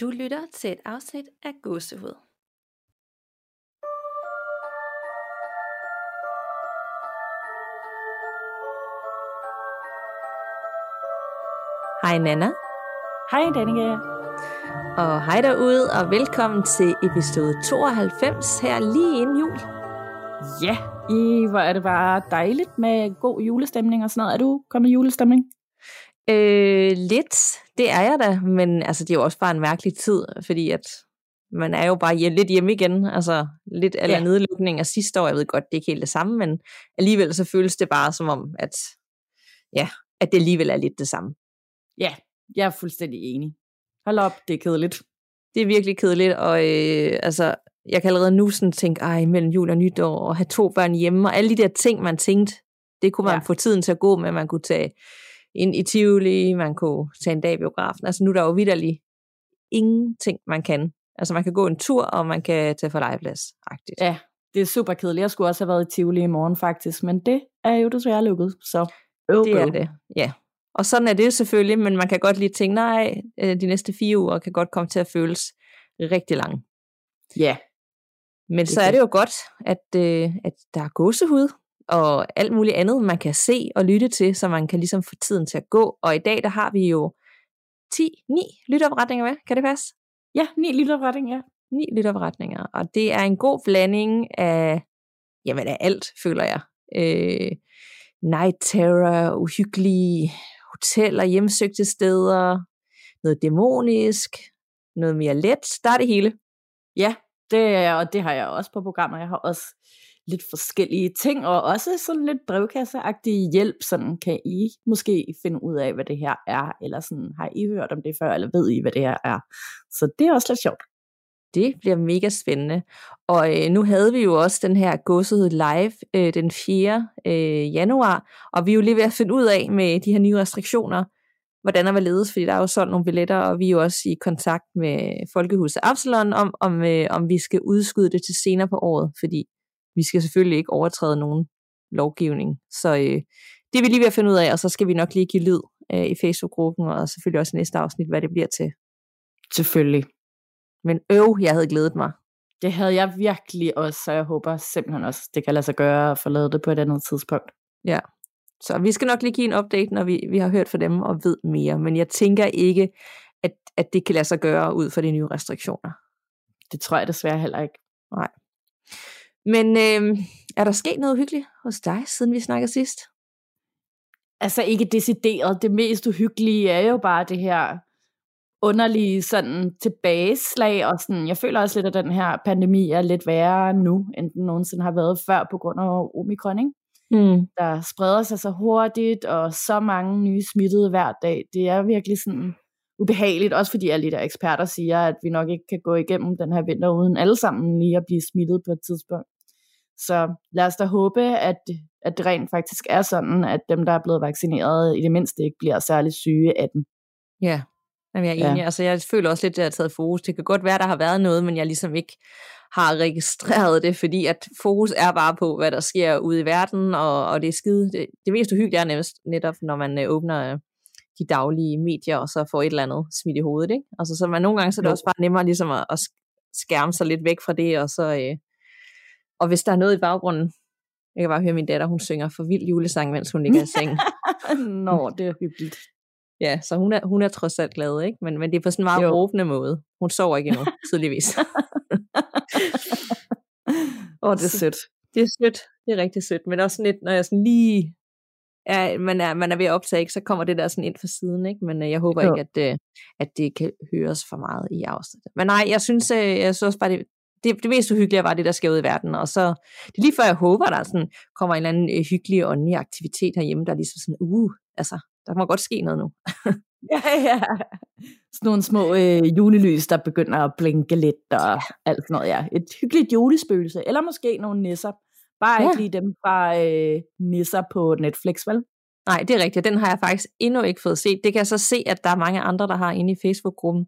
Du lytter til et afsnit af Gåsehud. Hej Nana, Hej Danika. og hej derude, og velkommen til episode 92 her lige inden jul. Ja, i, hvor er det bare dejligt med god julestemning og sådan noget. Er du kommet i julestemning? Øh, lidt, det er jeg da, men altså, det er jo også bare en mærkelig tid, fordi at man er jo bare hjem, lidt hjemme igen, altså lidt eller Ja. nedlukning af sidste år, jeg ved godt, det er ikke helt det samme, men alligevel så føles det bare som om, at, ja, at det alligevel er lidt det samme. Ja, jeg er fuldstændig enig. Hold op, det er kedeligt. Det er virkelig kedeligt, og øh, altså, jeg kan allerede nu sådan tænke, ej, mellem jul og nytår, og have to børn hjemme, og alle de der ting, man tænkte, det kunne man Ja. få tiden til at gå med, man kunne tage ind i Tivoli, man kunne tage en dag i biografen, altså nu er der jo vidderlig ingenting, man kan. Altså man kan gå en tur, og man kan tage for legeplads, agtigt. Ja, det er super kedeligt. Jeg skulle også have været i Tivoli i morgen faktisk, men det er jo desværre lukket, så øv, det er det, ja. Og sådan er det selvfølgelig, men man kan godt lige tænke, nej, øh, de næste fire uger kan godt komme til at føles rigtig lange. Ja, Men Det så er det jo godt, at, øh, at der er gåsehud og alt muligt andet, man kan se og lytte til, så man kan ligesom få tiden til at gå. Og i dag, der har vi jo 10, 9 lytteopretninger med. Kan det passe? ja, ni liter retning, ja. 9 lytteopretninger. Og det er en god blanding af, jamen af alt, føler jeg. Øh, night terror, uhyggelige hoteller, hjemsøgte steder, noget dæmonisk, noget mere let. Der er det hele. Ja, det, og det har jeg også på programmet. Jeg har også lidt forskellige ting, og også sådan lidt brevkasseagtig hjælp. Sådan kan I måske finde ud af, hvad det her er, eller sådan har I hørt om det før, eller ved I, hvad det her er. Så det er også lidt sjovt. Det bliver mega spændende. Og øh, nu havde vi jo også den her godset live øh, den 4. Øh, januar, og vi er jo lige ved at finde ud af med de her nye restriktioner, hvordan der var ledes, fordi der er jo sådan nogle billetter, og vi er jo også i kontakt med Folkehuset Absalon om, om, øh, om vi skal udskyde det til senere på året, fordi vi skal selvfølgelig ikke overtræde nogen lovgivning. Så øh, det er vi lige ved at finde ud af, og så skal vi nok lige give lyd øh, i Facebook-gruppen, og selvfølgelig også i næste afsnit, hvad det bliver til. Selvfølgelig. Men øv, jeg havde glædet mig. Det havde jeg virkelig også, så jeg håber simpelthen også, det kan lade sig gøre at få lavet det på et andet tidspunkt. Ja. Så vi skal nok lige give en update, når vi, vi har hørt fra dem og ved mere. Men jeg tænker ikke, at, at det kan lade sig gøre ud fra de nye restriktioner. Det tror jeg desværre heller ikke. Men øh, er der sket noget uhyggeligt hos dig, siden vi snakkede sidst? Altså ikke decideret. Det mest uhyggelige er jo bare det her underlige sådan tilbageslag, og sådan, jeg føler også lidt, at den her pandemi er lidt værre nu, end den nogensinde har været før på grund af omikron, ikke? Mm. der spreder sig så hurtigt, og så mange nye smittede hver dag. Det er virkelig sådan ubehageligt, også fordi alle de der eksperter siger, at vi nok ikke kan gå igennem den her vinter uden alle sammen lige at blive smittet på et tidspunkt. Så lad os da håbe, at, at det rent faktisk er sådan, at dem, der er blevet vaccineret, i det mindste ikke bliver særlig syge af den. Ja, Jamen, jeg er Ja. enig. Altså, jeg føler også lidt, at det har taget fokus. Det kan godt være, der har været noget, men jeg ligesom ikke har registreret det, fordi at fokus er bare på, hvad der sker ude i verden, og, og det er skide. Det, det mest uhyggelige er nærmest netop, når man øh, åbner øh, de daglige medier, og så får et eller andet smidt i hovedet. Ikke? Altså, så man, nogle gange så er det Jo. også bare nemmere ligesom at, at skærme sig lidt væk fra det, og så... Øh, og hvis der er noget i baggrunden, jeg kan bare høre min datter, hun synger for vild julesang, mens hun ligger i seng. Nå, det er hyggeligt. Ja, så hun er, hun er trods alt glad, ikke? Men, men det er på sådan en meget Jo. råbende måde. Hun sover ikke endnu, tydeligvis. Åh, det er sødt. det er sødt. Det er rigtig sødt. Men også sådan lidt, når jeg sådan lige er, man, er, man er ved at optage, ikke, så kommer det der sådan ind for siden. Ikke? Men øh, jeg håber Jo. ikke, at, øh, at det kan høres for meget i afsnittet. Men nej, jeg synes, øh, jeg synes også bare, det, det, det mest uhyggelige var det, der sker ud i verden. Og så, det er lige før jeg håber, der sådan, kommer en eller anden øh, hyggelig åndelig aktivitet herhjemme, der er ligesom sådan, uh, altså, der må godt ske noget nu. Ja, ja. Sådan nogle små øh, julelys, der begynder at blinke lidt og alt sådan noget, ja. Et hyggeligt julespøgelse, eller måske nogle nisser. Bare Ja. ikke lige dem fra øh, nisser på Netflix, vel? Nej, det er rigtigt. Den har jeg faktisk endnu ikke fået set. Det kan jeg så se, at der er mange andre, der har inde i Facebook-gruppen.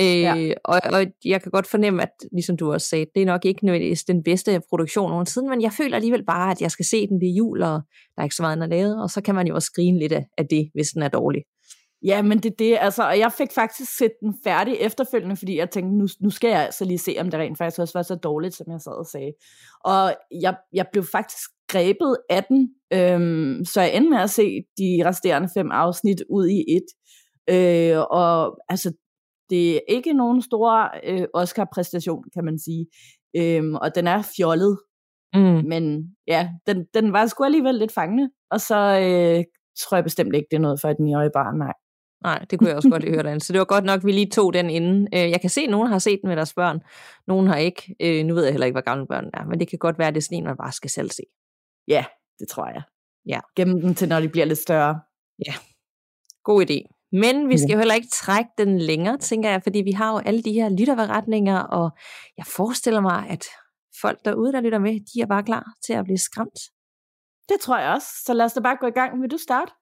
Øh, Ja. og, og jeg kan godt fornemme, at ligesom du også sagde, det er nok ikke nødvendigvis den bedste produktion nogensinde, men jeg føler alligevel bare, at jeg skal se den det er jul, og der er ikke så meget, er lavet, og så kan man jo også grine lidt af, af det, hvis den er dårlig. Ja, men det er det, altså, og jeg fik faktisk set den færdig efterfølgende, fordi jeg tænkte, nu, nu skal jeg altså lige se, om det rent faktisk også var så dårligt, som jeg sad og sagde. Og jeg, jeg blev faktisk grebet af den, øhm, så jeg endte med at se de resterende fem afsnit ud i et. Øh, og altså, det er ikke nogen stor øh, Oscar-præstation, kan man sige. Øhm, og den er fjollet. Mm. Men ja, den, den var sgu alligevel lidt fangende. Og så øh, tror jeg bestemt ikke, det er noget for et 9-årig barn, nej. Nej, det kunne jeg også godt høre den. Så det var godt nok, at vi lige tog den inden. Øh, jeg kan se, at nogen har set den med deres børn. Nogen har ikke. Øh, nu ved jeg heller ikke, hvor gamle børn er. Men det kan godt være, at det er sådan en, man bare skal selv se. Ja, det tror jeg. Ja. Gemme den til, når de bliver lidt større. Ja, god idé. Men vi skal jo heller ikke trække den længere, tænker jeg, fordi vi har jo alle de her lytterberetninger, og jeg forestiller mig, at folk derude, der lytter med, de er bare klar til at blive skræmt. Det tror jeg også. Så lad os da bare gå i gang. Vil du starte?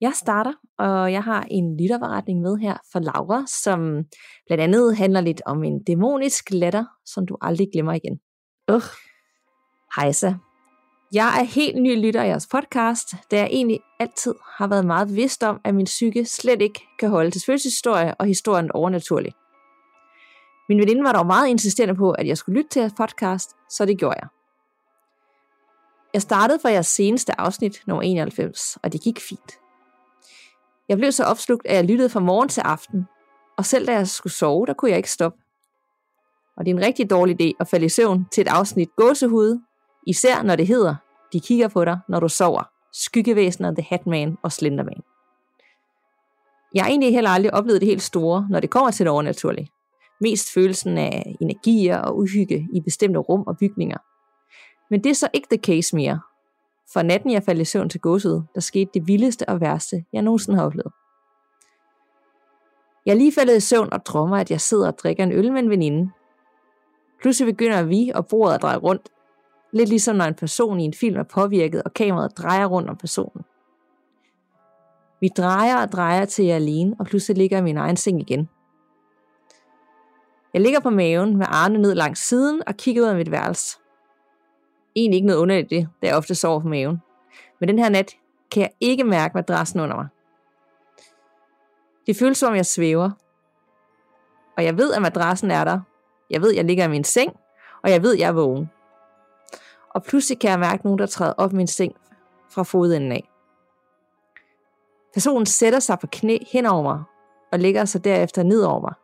Jeg starter, og jeg har en lytterberetning med her for Laura, som blandt andet handler lidt om en dæmonisk latter, som du aldrig glemmer igen. Uh. Hejsa. Jeg er helt ny lytter af jeres podcast, da jeg egentlig altid har været meget bevidst om, at min psyke slet ikke kan holde til spøgelseshistorie og historien overnaturlig. Min veninde var dog meget insisterende på, at jeg skulle lytte til jeres podcast, så det gjorde jeg. Jeg startede fra jeres seneste afsnit, nummer 91, og det gik fint. Jeg blev så opslugt, at jeg lyttede fra morgen til aften, og selv da jeg skulle sove, der kunne jeg ikke stoppe. Og det er en rigtig dårlig idé at falde i søvn til et afsnit gåsehud, især når det hedder, de kigger på dig, når du sover, skyggevæsener, The Hatman og Slenderman. Jeg har egentlig heller aldrig oplevet det helt store, når det kommer til det overnaturlige. Mest følelsen af energier og uhygge i bestemte rum og bygninger. Men det er så ikke the case mere, for natten jeg faldt i søvn til godset, der skete det vildeste og værste, jeg nogensinde har oplevet. Jeg er lige faldet i søvn og drømmer, at jeg sidder og drikker en øl med en veninde. Pludselig begynder vi og bordet at dreje rundt. Lidt ligesom når en person i en film er påvirket, og kameraet drejer rundt om personen. Vi drejer og drejer til jeg er alene, og pludselig ligger jeg i min egen seng igen. Jeg ligger på maven med armene ned langs siden og kigger ud af mit værelse egentlig ikke noget underligt det, da jeg ofte sover på maven. Men den her nat kan jeg ikke mærke madrassen under mig. Det føles som om jeg svæver. Og jeg ved, at madrassen er der. Jeg ved, at jeg ligger i min seng, og jeg ved, at jeg er vågen. Og pludselig kan jeg mærke nogen, der træder op min seng fra fodenden af. Personen sætter sig på knæ hen over mig, og lægger sig derefter ned over mig.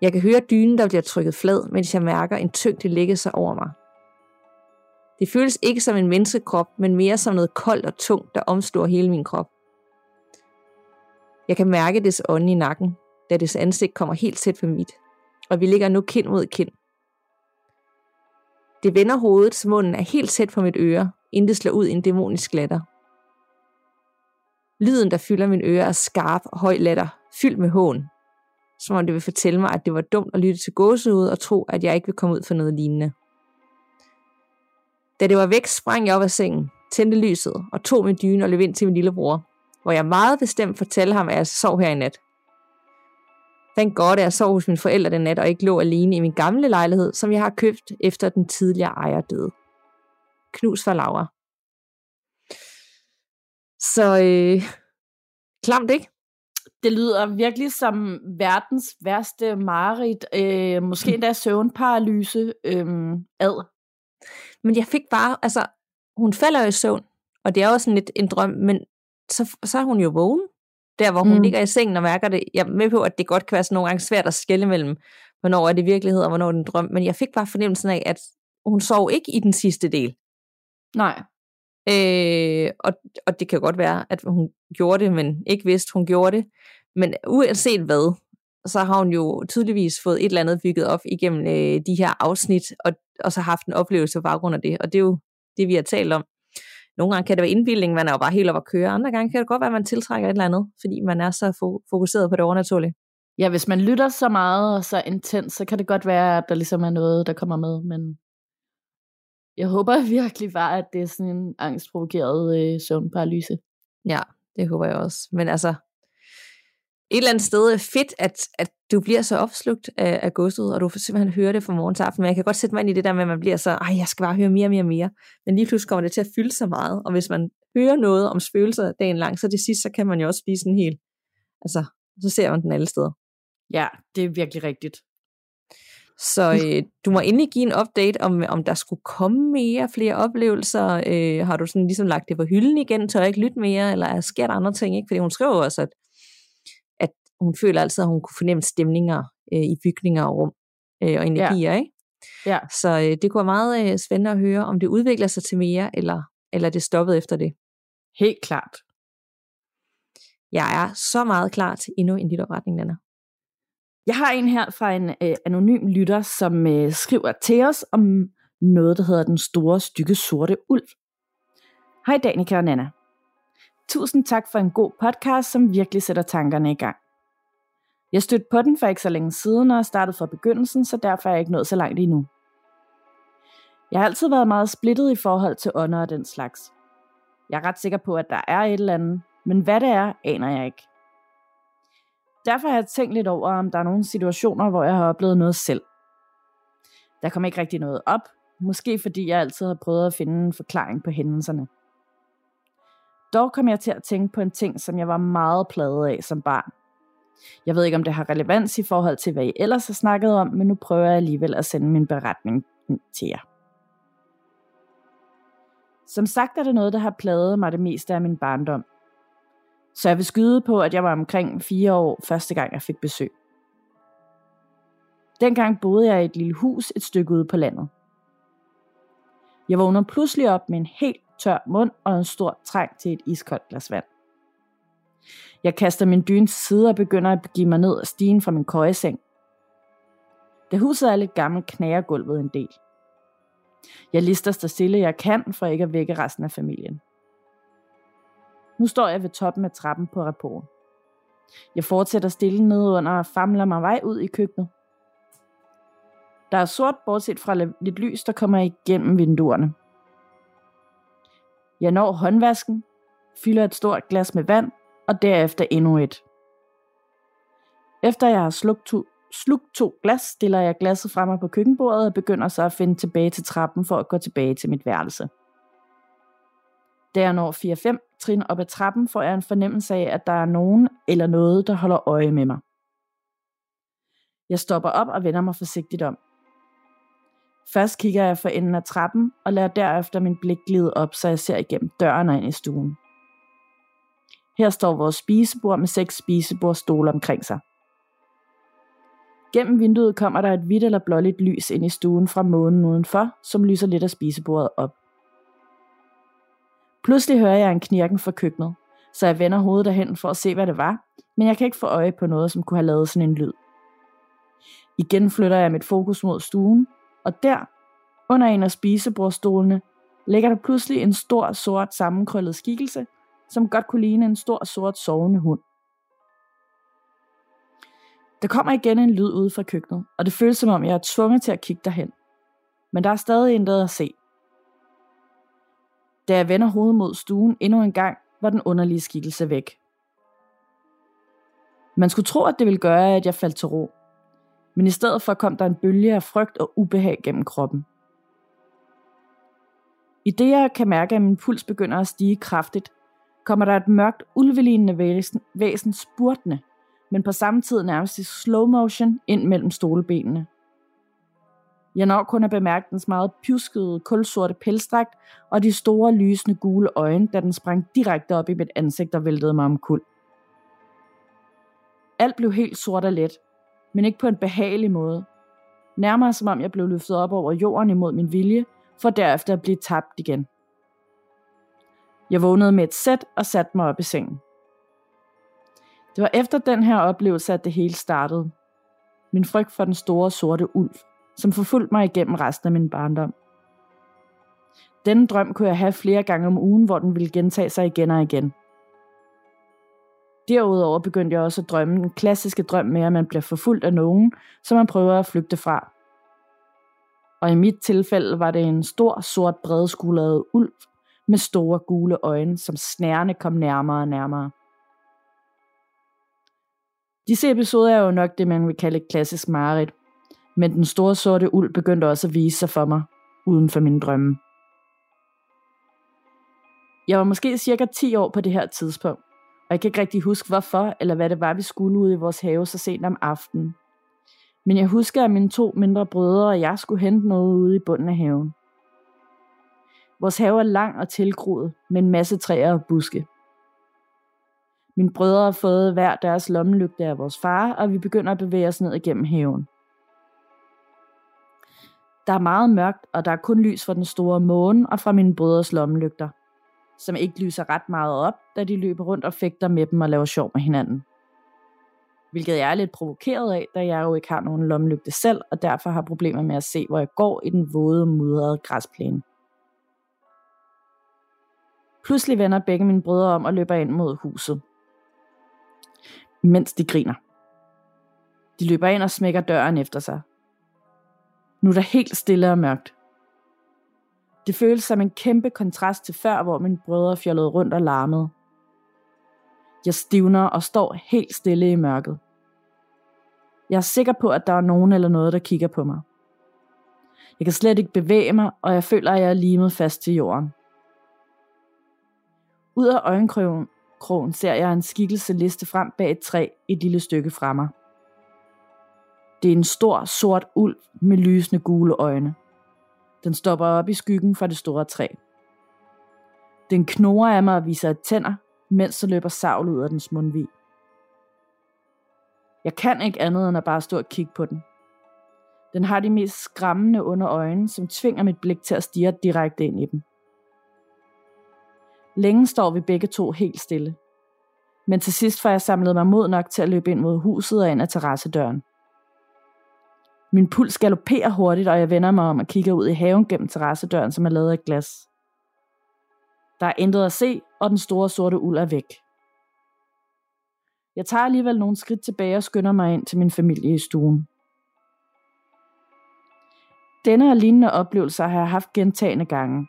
Jeg kan høre dynen, der bliver trykket flad, mens jeg mærker en tyngde lægge sig over mig. Det føles ikke som en menneskekrop, men mere som noget koldt og tungt, der omslår hele min krop. Jeg kan mærke dets ånde i nakken, da dets ansigt kommer helt tæt på mit, og vi ligger nu kind mod kind. Det vender hovedet, så munden er helt tæt på mit øre, inden det slår ud i en dæmonisk latter. Lyden, der fylder min øre, er skarp og høj latter, fyldt med hån. Som om det vil fortælle mig, at det var dumt at lytte til gåsehud og tro, at jeg ikke vil komme ud for noget lignende. Da det var væk, sprang jeg op af sengen, tændte lyset og tog min dyne og løb ind til min lillebror, hvor jeg meget bestemt fortalte ham, at jeg sov her i nat. Thank godt, at jeg sov hos mine forældre den nat og ikke lå alene i min gamle lejlighed, som jeg har købt efter den tidligere ejer døde. Knus for Laura. Så øh, klamt, ikke? Det lyder virkelig som verdens værste mareridt. Øh, måske endda søvnparalyse øh, ad men jeg fik bare, altså, hun falder jo i søvn, og det er også sådan lidt en drøm, men så, så er hun jo vågen, der hvor hun mm. ligger i sengen og mærker det. Jeg er med på, at det godt kan være sådan nogle gange svært at skille mellem, hvornår er det virkelighed og hvornår er det en drøm, men jeg fik bare fornemmelsen af, at hun sov ikke i den sidste del. Nej. Øh, og, og det kan godt være, at hun gjorde det, men ikke vidste, hun gjorde det. Men uanset hvad, så har hun jo tydeligvis fået et eller andet bygget op igennem øh, de her afsnit, og, og så haft en oplevelse på baggrund af det. Og det er jo det, vi har talt om. Nogle gange kan det være indbildning, man er jo bare helt op at køre. Andre gange kan det godt være, at man tiltrækker et eller andet, fordi man er så fokuseret på det overnaturlige. Ja, hvis man lytter så meget og så intens, så kan det godt være, at der ligesom er noget, der kommer med, men jeg håber virkelig bare, at det er sådan en angstprovokeret øh, søvnparalyse. Ja, det håber jeg også. Men altså, et eller andet sted fedt, at, at du bliver så opslugt af, af godset, og du får simpelthen høre det fra morgen til aften. Men jeg kan godt sætte mig ind i det der med, at man bliver så, ej, jeg skal bare høre mere og mere og mere. Men lige pludselig kommer det til at fylde så meget, og hvis man hører noget om spøgelser dagen lang, så det sidst, så kan man jo også blive sådan helt, altså, så ser man den alle steder. Ja, det er virkelig rigtigt. Så øh, du må endelig give en update om, om der skulle komme mere, flere oplevelser. Øh, har du sådan ligesom lagt det på hylden igen, tør ikke lytte mere, eller sker der andre ting? Ikke? Fordi hun skriver også, at hun føler altid, at hun kunne fornemme stemninger øh, i bygninger og rum øh, og energier. Ja. Ikke? Ja. Så øh, det kunne være meget øh, spændende at høre, om det udvikler sig til mere, eller, eller det stoppede efter det. Helt klart. Jeg er så meget klar til endnu en opretning, Nana. Jeg har en her fra en øh, anonym lytter, som øh, skriver til os om noget, der hedder Den Store Stykke Sorte Ulv. Hej Danika og Nana. Tusind tak for en god podcast, som virkelig sætter tankerne i gang. Jeg stødte på den for ikke så længe siden og startede fra begyndelsen, så derfor er jeg ikke nået så langt endnu. Jeg har altid været meget splittet i forhold til ånder og den slags. Jeg er ret sikker på, at der er et eller andet, men hvad det er, aner jeg ikke. Derfor har jeg tænkt lidt over, om der er nogle situationer, hvor jeg har oplevet noget selv. Der kom ikke rigtig noget op, måske fordi jeg altid har prøvet at finde en forklaring på hændelserne. Dog kom jeg til at tænke på en ting, som jeg var meget pladet af som barn. Jeg ved ikke, om det har relevans i forhold til, hvad I ellers har snakket om, men nu prøver jeg alligevel at sende min beretning til jer. Som sagt er det noget, der har plaget mig det meste af min barndom. Så jeg vil skyde på, at jeg var omkring fire år første gang, jeg fik besøg. Dengang boede jeg i et lille hus et stykke ude på landet. Jeg vågner pludselig op med en helt tør mund og en stor trang til et iskoldt glas vand. Jeg kaster min dyne til side og begynder at begive mig ned ad stigen fra min køjeseng. Da huset er lidt gammelt, knager gulvet en del. Jeg lister så stille jeg kan, for ikke at vække resten af familien. Nu står jeg ved toppen af trappen på rapporten. Jeg fortsætter stille ned under og famler mig vej ud i køkkenet. Der er sort, bortset fra lidt lys, der kommer igennem vinduerne. Jeg når håndvasken, fylder et stort glas med vand, og derefter endnu et. Efter jeg har slugt to, slugt to glas, stiller jeg glasset frem på køkkenbordet og begynder så at finde tilbage til trappen for at gå tilbage til mit værelse. Da jeg når 4-5 trin op ad trappen, får jeg en fornemmelse af, at der er nogen eller noget, der holder øje med mig. Jeg stopper op og vender mig forsigtigt om. Først kigger jeg for enden af trappen og lader derefter min blik glide op, så jeg ser igennem døren og ind i stuen. Her står vores spisebord med seks spisebordstole omkring sig. Gennem vinduet kommer der et hvidt eller blåligt lys ind i stuen fra månen udenfor, som lyser lidt af spisebordet op. Pludselig hører jeg en knirken fra køkkenet, så jeg vender hovedet derhen for at se, hvad det var, men jeg kan ikke få øje på noget, som kunne have lavet sådan en lyd. Igen flytter jeg mit fokus mod stuen, og der, under en af spisebordstolene, ligger der pludselig en stor, sort, sammenkrøllet skikkelse, som godt kunne ligne en stor, sort, sovende hund. Der kommer igen en lyd ud fra køkkenet, og det føles som om, jeg er tvunget til at kigge derhen. Men der er stadig intet at se. Da jeg vender hovedet mod stuen endnu en gang, var den underlige skikkelse væk. Man skulle tro, at det ville gøre, at jeg faldt til ro. Men i stedet for kom der en bølge af frygt og ubehag gennem kroppen. I det jeg kan mærke, at min puls begynder at stige kraftigt, kommer der et mørkt, ulvelignende væsen, væsen spurtende, men på samme tid nærmest i slow motion ind mellem stolbenene. Jeg når kun at bemærke dens meget pjuskede, kulsorte pelsdragt og de store, lysende gule øjne, da den sprang direkte op i mit ansigt og væltede mig omkuld. Alt blev helt sort og let, men ikke på en behagelig måde. Nærmere som om jeg blev løftet op over jorden imod min vilje, for derefter at blive tabt igen. Jeg vågnede med et sæt og satte mig op i sengen. Det var efter den her oplevelse, at det hele startede. Min frygt for den store sorte ulv som forfulgte mig igennem resten af min barndom. Denne drøm kunne jeg have flere gange om ugen, hvor den ville gentage sig igen og igen. Derudover begyndte jeg også at drømme den klassiske drøm med, at man bliver forfulgt af nogen, som man prøver at flygte fra. Og i mit tilfælde var det en stor, sort, bredskuldret ulv med store gule øjne, som snærende kom nærmere og nærmere. Disse episoder er jo nok det, man vil kalde et klassisk mareridt, men den store sorte uld begyndte også at vise sig for mig, uden for mine drømme. Jeg var måske cirka 10 år på det her tidspunkt, og jeg kan ikke rigtig huske hvorfor, eller hvad det var, vi skulle ud i vores have så sent om aftenen. Men jeg husker, at mine to mindre brødre og jeg skulle hente noget ude i bunden af haven. Vores have er lang og tilgroet med en masse træer og buske. Mine brødre har fået hver deres lommelygte af vores far, og vi begynder at bevæge os ned igennem haven. Der er meget mørkt, og der er kun lys fra den store måne og fra mine brødres lommelygter, som ikke lyser ret meget op, da de løber rundt og fægter med dem og laver sjov med hinanden. Hvilket jeg er lidt provokeret af, da jeg jo ikke har nogen lommelygte selv, og derfor har problemer med at se, hvor jeg går i den våde, mudrede græsplæne. Pludselig vender begge mine brødre om og løber ind mod huset. Mens de griner. De løber ind og smækker døren efter sig. Nu er der helt stille og mørkt. Det føles som en kæmpe kontrast til før, hvor mine brødre fjollede rundt og larmede. Jeg stivner og står helt stille i mørket. Jeg er sikker på, at der er nogen eller noget, der kigger på mig. Jeg kan slet ikke bevæge mig, og jeg føler, at jeg er limet fast til jorden. Ud af øjenkrogen ser jeg en skikkelse liste frem bag et træ et lille stykke fra mig. Det er en stor, sort ulv med lysende gule øjne. Den stopper op i skyggen fra det store træ. Den knurrer af mig og viser et tænder, mens der løber savl ud af dens mundvig. Jeg kan ikke andet end at bare stå og kigge på den. Den har de mest skræmmende under øjnene, som tvinger mit blik til at stirre direkte ind i dem. Længe står vi begge to helt stille. Men til sidst får jeg samlet mig mod nok til at løbe ind mod huset og ind ad terrassedøren. Min puls galopperer hurtigt, og jeg vender mig om og kigger ud i haven gennem terrassedøren, som er lavet af glas. Der er intet at se, og den store sorte uld er væk. Jeg tager alligevel nogle skridt tilbage og skynder mig ind til min familie i stuen. Denne og lignende oplevelser har jeg haft gentagende gange.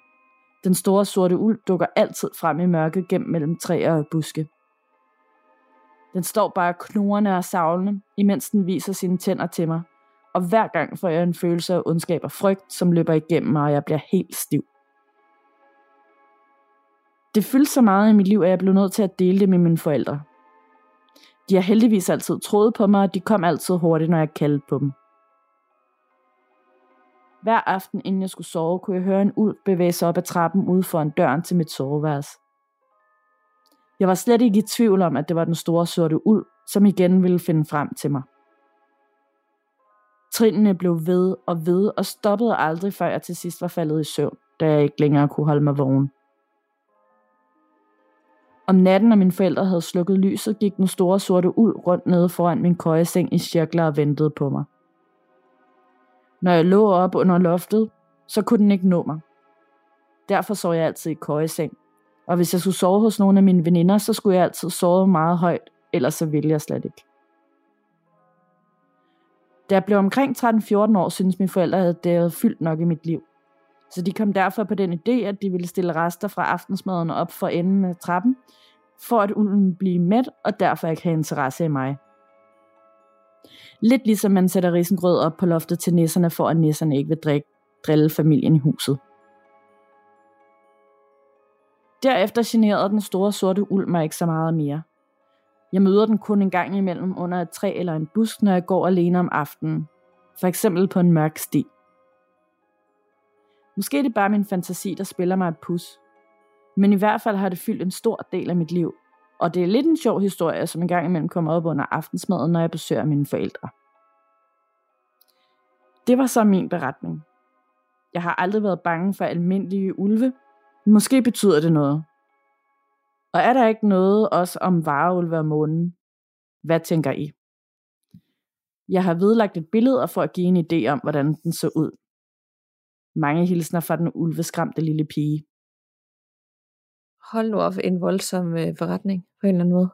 Den store sorte uld dukker altid frem i mørket gennem mellem træer og buske. Den står bare knurrende og savlende, imens den viser sine tænder til mig, og hver gang får jeg en følelse af ondskab og frygt, som løber igennem mig, og jeg bliver helt stiv. Det fyldte så meget i mit liv, at jeg blev nødt til at dele det med mine forældre. De har heldigvis altid troet på mig, og de kom altid hurtigt, når jeg kaldte på dem. Hver aften, inden jeg skulle sove, kunne jeg høre en ulv bevæge sig op ad trappen ude foran døren til mit soveværelse. Jeg var slet ikke i tvivl om, at det var den store sorte ulv, som igen ville finde frem til mig. Trinene blev ved og ved og stoppede aldrig, før jeg til sidst var faldet i søvn, da jeg ikke længere kunne holde mig vågen. Om natten, når mine forældre havde slukket lyset, gik den store sorte ulv rundt nede foran min køjeseng i cirkler og ventede på mig. Når jeg lå op under loftet, så kunne den ikke nå mig. Derfor sov jeg altid i køjeseng. Og hvis jeg skulle sove hos nogle af mine veninder, så skulle jeg altid sove meget højt, ellers så ville jeg slet ikke. Da jeg blev omkring 13-14 år, synes mine forældre, at det havde fyldt nok i mit liv. Så de kom derfor på den idé, at de ville stille rester fra aftensmaden op for enden af trappen, for at ulven blive mæt, og derfor ikke have interesse i mig. Lidt ligesom man sætter risengrød op på loftet til nisserne, for at nisserne ikke vil drikke, drille familien i huset. Derefter generede den store sorte ulv mig ikke så meget mere. Jeg møder den kun en gang imellem under et træ eller en busk, når jeg går alene om aftenen. For eksempel på en mørk sti. Måske er det bare min fantasi, der spiller mig et pus. Men i hvert fald har det fyldt en stor del af mit liv. Og det er lidt en sjov historie, som en gang imellem kommer op under aftensmaden, når jeg besøger mine forældre. Det var så min beretning. Jeg har aldrig været bange for almindelige ulve. Måske betyder det noget. Og er der ikke noget også om vareulve og månen? Hvad tænker I? Jeg har vedlagt et billede for at give en idé om, hvordan den så ud. Mange hilsner fra den ulveskræmte lille pige. Hold nu op en voldsom øh, forretning på en eller anden måde.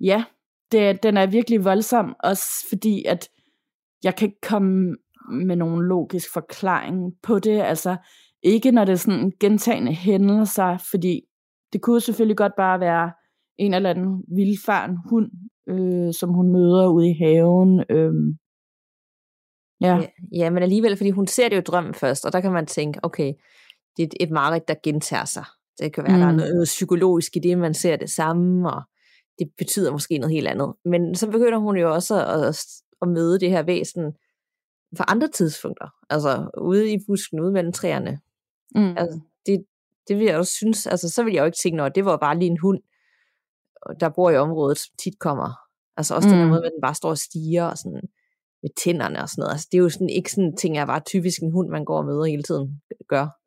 Ja, det, den er virkelig voldsom, også fordi at jeg kan ikke komme med nogen logisk forklaring på det. Altså ikke når det er sådan gentagende hændelser, fordi det kunne selvfølgelig godt bare være en eller anden vildfaren hund, øh, som hun møder ude i haven. Øh, ja. ja. Ja, men alligevel, fordi hun ser det jo drømmen først, og der kan man tænke, okay, det er et, et mareridt, der gentager sig. Det kan være, mm. der er mm. noget psykologisk i det, man ser det samme, og det betyder måske noget helt andet. Men så begynder hun jo også at, at møde det her væsen for andre tidspunkter. Altså ude i busken, ude mellem træerne. Mm. Altså, det, det vil jeg også synes, altså så vil jeg jo ikke tænke, at det var bare lige en hund, der bor i området, som tit kommer. Altså også mm. den her måde, at den bare står og stiger og sådan med tænderne og sådan noget. Altså det er jo sådan, ikke sådan ting, jeg bare typisk en hund, man går og møder hele tiden gør.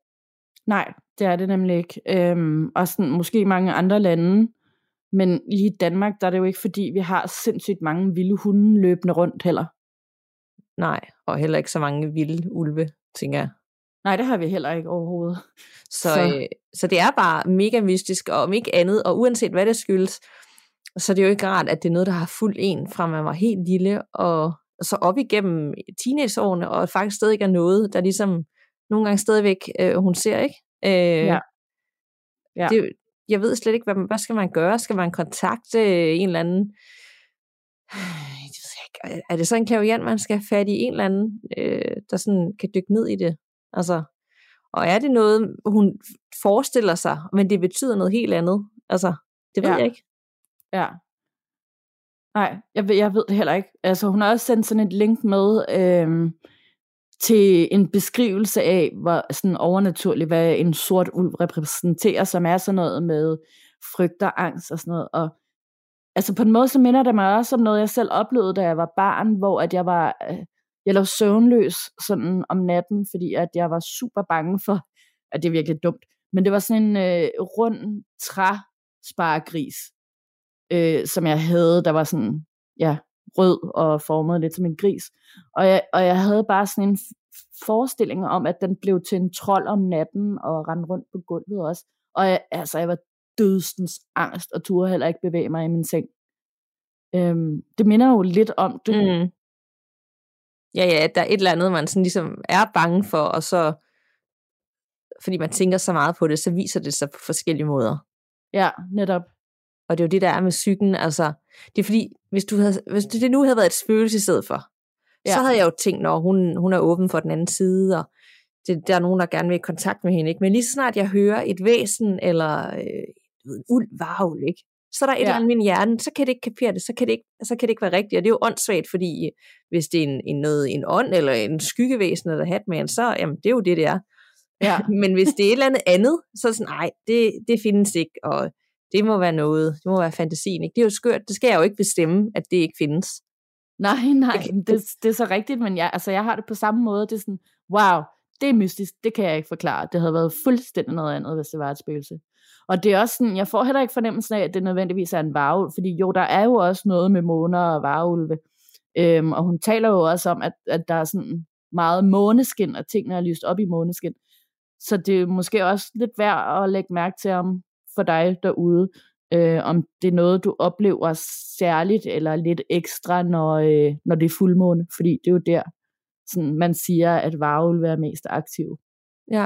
Nej, det er det nemlig ikke. Øhm, og sådan, måske mange andre lande, men lige i Danmark, der er det jo ikke fordi, vi har sindssygt mange vilde hunde løbende rundt heller. Nej, og heller ikke så mange vilde ulve, tænker jeg. Nej, det har vi heller ikke overhovedet. Så, så. Øh, så det er bare mega mystisk, og om ikke andet, og uanset hvad det skyldes, så er det jo ikke rart, at det er noget, der har fulgt en fra man var helt lille, og så op igennem teenageårene, og faktisk stadig er noget, der ligesom nogle gange stadigvæk øh, hun ser, ikke? Øh, ja. ja. Det, jeg ved slet ikke, hvad, hvad skal man gøre? Skal man kontakte en eller anden er det så en klaviant, man skal have fat i en eller anden, øh, der sådan kan dykke ned i det? Altså, og er det noget, hun forestiller sig, men det betyder noget helt andet? Altså, det ved ja. jeg ikke. Ja. Nej, jeg ved, jeg ved det heller ikke. Altså, hun har også sendt sådan et link med øh, til en beskrivelse af, hvor sådan overnaturligt, hvad en sort ulv repræsenterer, som er sådan noget med frygt og angst og sådan noget. Og altså på en måde, så minder det mig også om noget, jeg selv oplevede, da jeg var barn, hvor at jeg var, øh, jeg lå søvnløs sådan om natten, fordi at jeg var super bange for, at det er virkelig dumt, men det var sådan en øh, rund træsparegris, øh, som jeg havde, der var sådan, ja, rød og formet lidt som en gris. Og jeg, og jeg havde bare sådan en forestilling om, at den blev til en trold om natten og rendte rundt på gulvet også. Og jeg, altså, jeg var dødstens angst, og turde heller ikke bevæge mig i min seng. Øhm, det minder jo lidt om det. Mm. Ja, ja, der er et eller andet, man sådan ligesom er bange for, og så, fordi man tænker så meget på det, så viser det sig på forskellige måder. Ja, netop. Og det er jo det, der er med psyken, altså, det er fordi, hvis, du havde, hvis det nu havde været et spøgelse i stedet for, ja. så havde jeg jo tænkt, når hun, hun er åben for den anden side, og det, der er nogen, der gerne vil i kontakt med hende, ikke? men lige så snart jeg hører et væsen, eller øh, ved, uld, varvl, ikke? Så er der et ja. eller andet i min hjerne, så kan det ikke kapere det, så kan det ikke, så kan det ikke være rigtigt. Og det er jo åndssvagt, fordi hvis det er en, en, noget, en ånd, eller en skyggevæsen, eller hatman, så jamen, det er jo det, det er. Ja. Men hvis det er et eller andet andet, så er det sådan, nej, det, det findes ikke, og det må være noget, det må være fantasien. Ikke? Det er jo skørt, det skal jeg jo ikke bestemme, at det ikke findes. Nej, nej, det, det er så rigtigt, men jeg, altså, jeg har det på samme måde, det er sådan, wow, det er mystisk, det kan jeg ikke forklare. Det havde været fuldstændig noget andet, hvis det var et spøgelse. Og det er også sådan, jeg får heller ikke fornemmelsen af, at det nødvendigvis er en varulv, fordi jo, der er jo også noget med måner og varulve. Øhm, og hun taler jo også om, at, at der er sådan meget måneskin, og tingene er lyst op i måneskin. Så det er måske også lidt værd at lægge mærke til om for dig derude, øh, om det er noget, du oplever særligt eller lidt ekstra, når, øh, når det er fuldmåne, fordi det er jo der, sådan, man siger, at varulv er mest aktiv. Ja,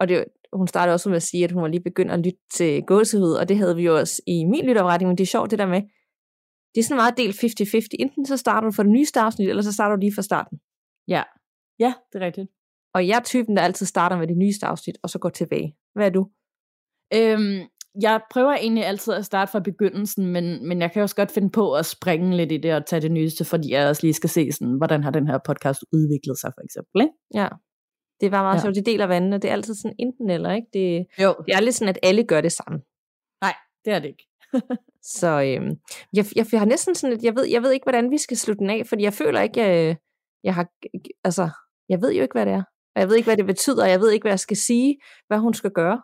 og det, hun startede også med at sige, at hun var lige begyndt at lytte til gåsehud, og det havde vi jo også i min lytopretning, men det er sjovt det der med, det er sådan meget del 50-50. Enten så starter du for det nyeste afsnit, eller så starter du lige fra starten. Ja, ja, det er rigtigt. Og jeg er typen, der altid starter med det nyeste afsnit, og så går tilbage. Hvad er du? Øhm, jeg prøver egentlig altid at starte fra begyndelsen, men, men jeg kan også godt finde på at springe lidt i det og tage det nyeste, fordi jeg også lige skal se, sådan, hvordan har den her podcast udviklet sig, for eksempel. Ikke? Ja, det bare meget ja. sjovt, de deler vandene. Det er altid sådan enten eller, ikke? Det, jo. det er aldrig sådan, at alle gør det samme. Nej, det er det ikke. så øhm, jeg, jeg, jeg har næsten sådan, at jeg ved, jeg ved ikke, hvordan vi skal slutte den af, fordi jeg føler ikke, jeg, jeg har, altså, jeg ved jo ikke, hvad det er. Og jeg ved ikke, hvad det betyder, og jeg ved ikke, hvad jeg skal sige, hvad hun skal gøre.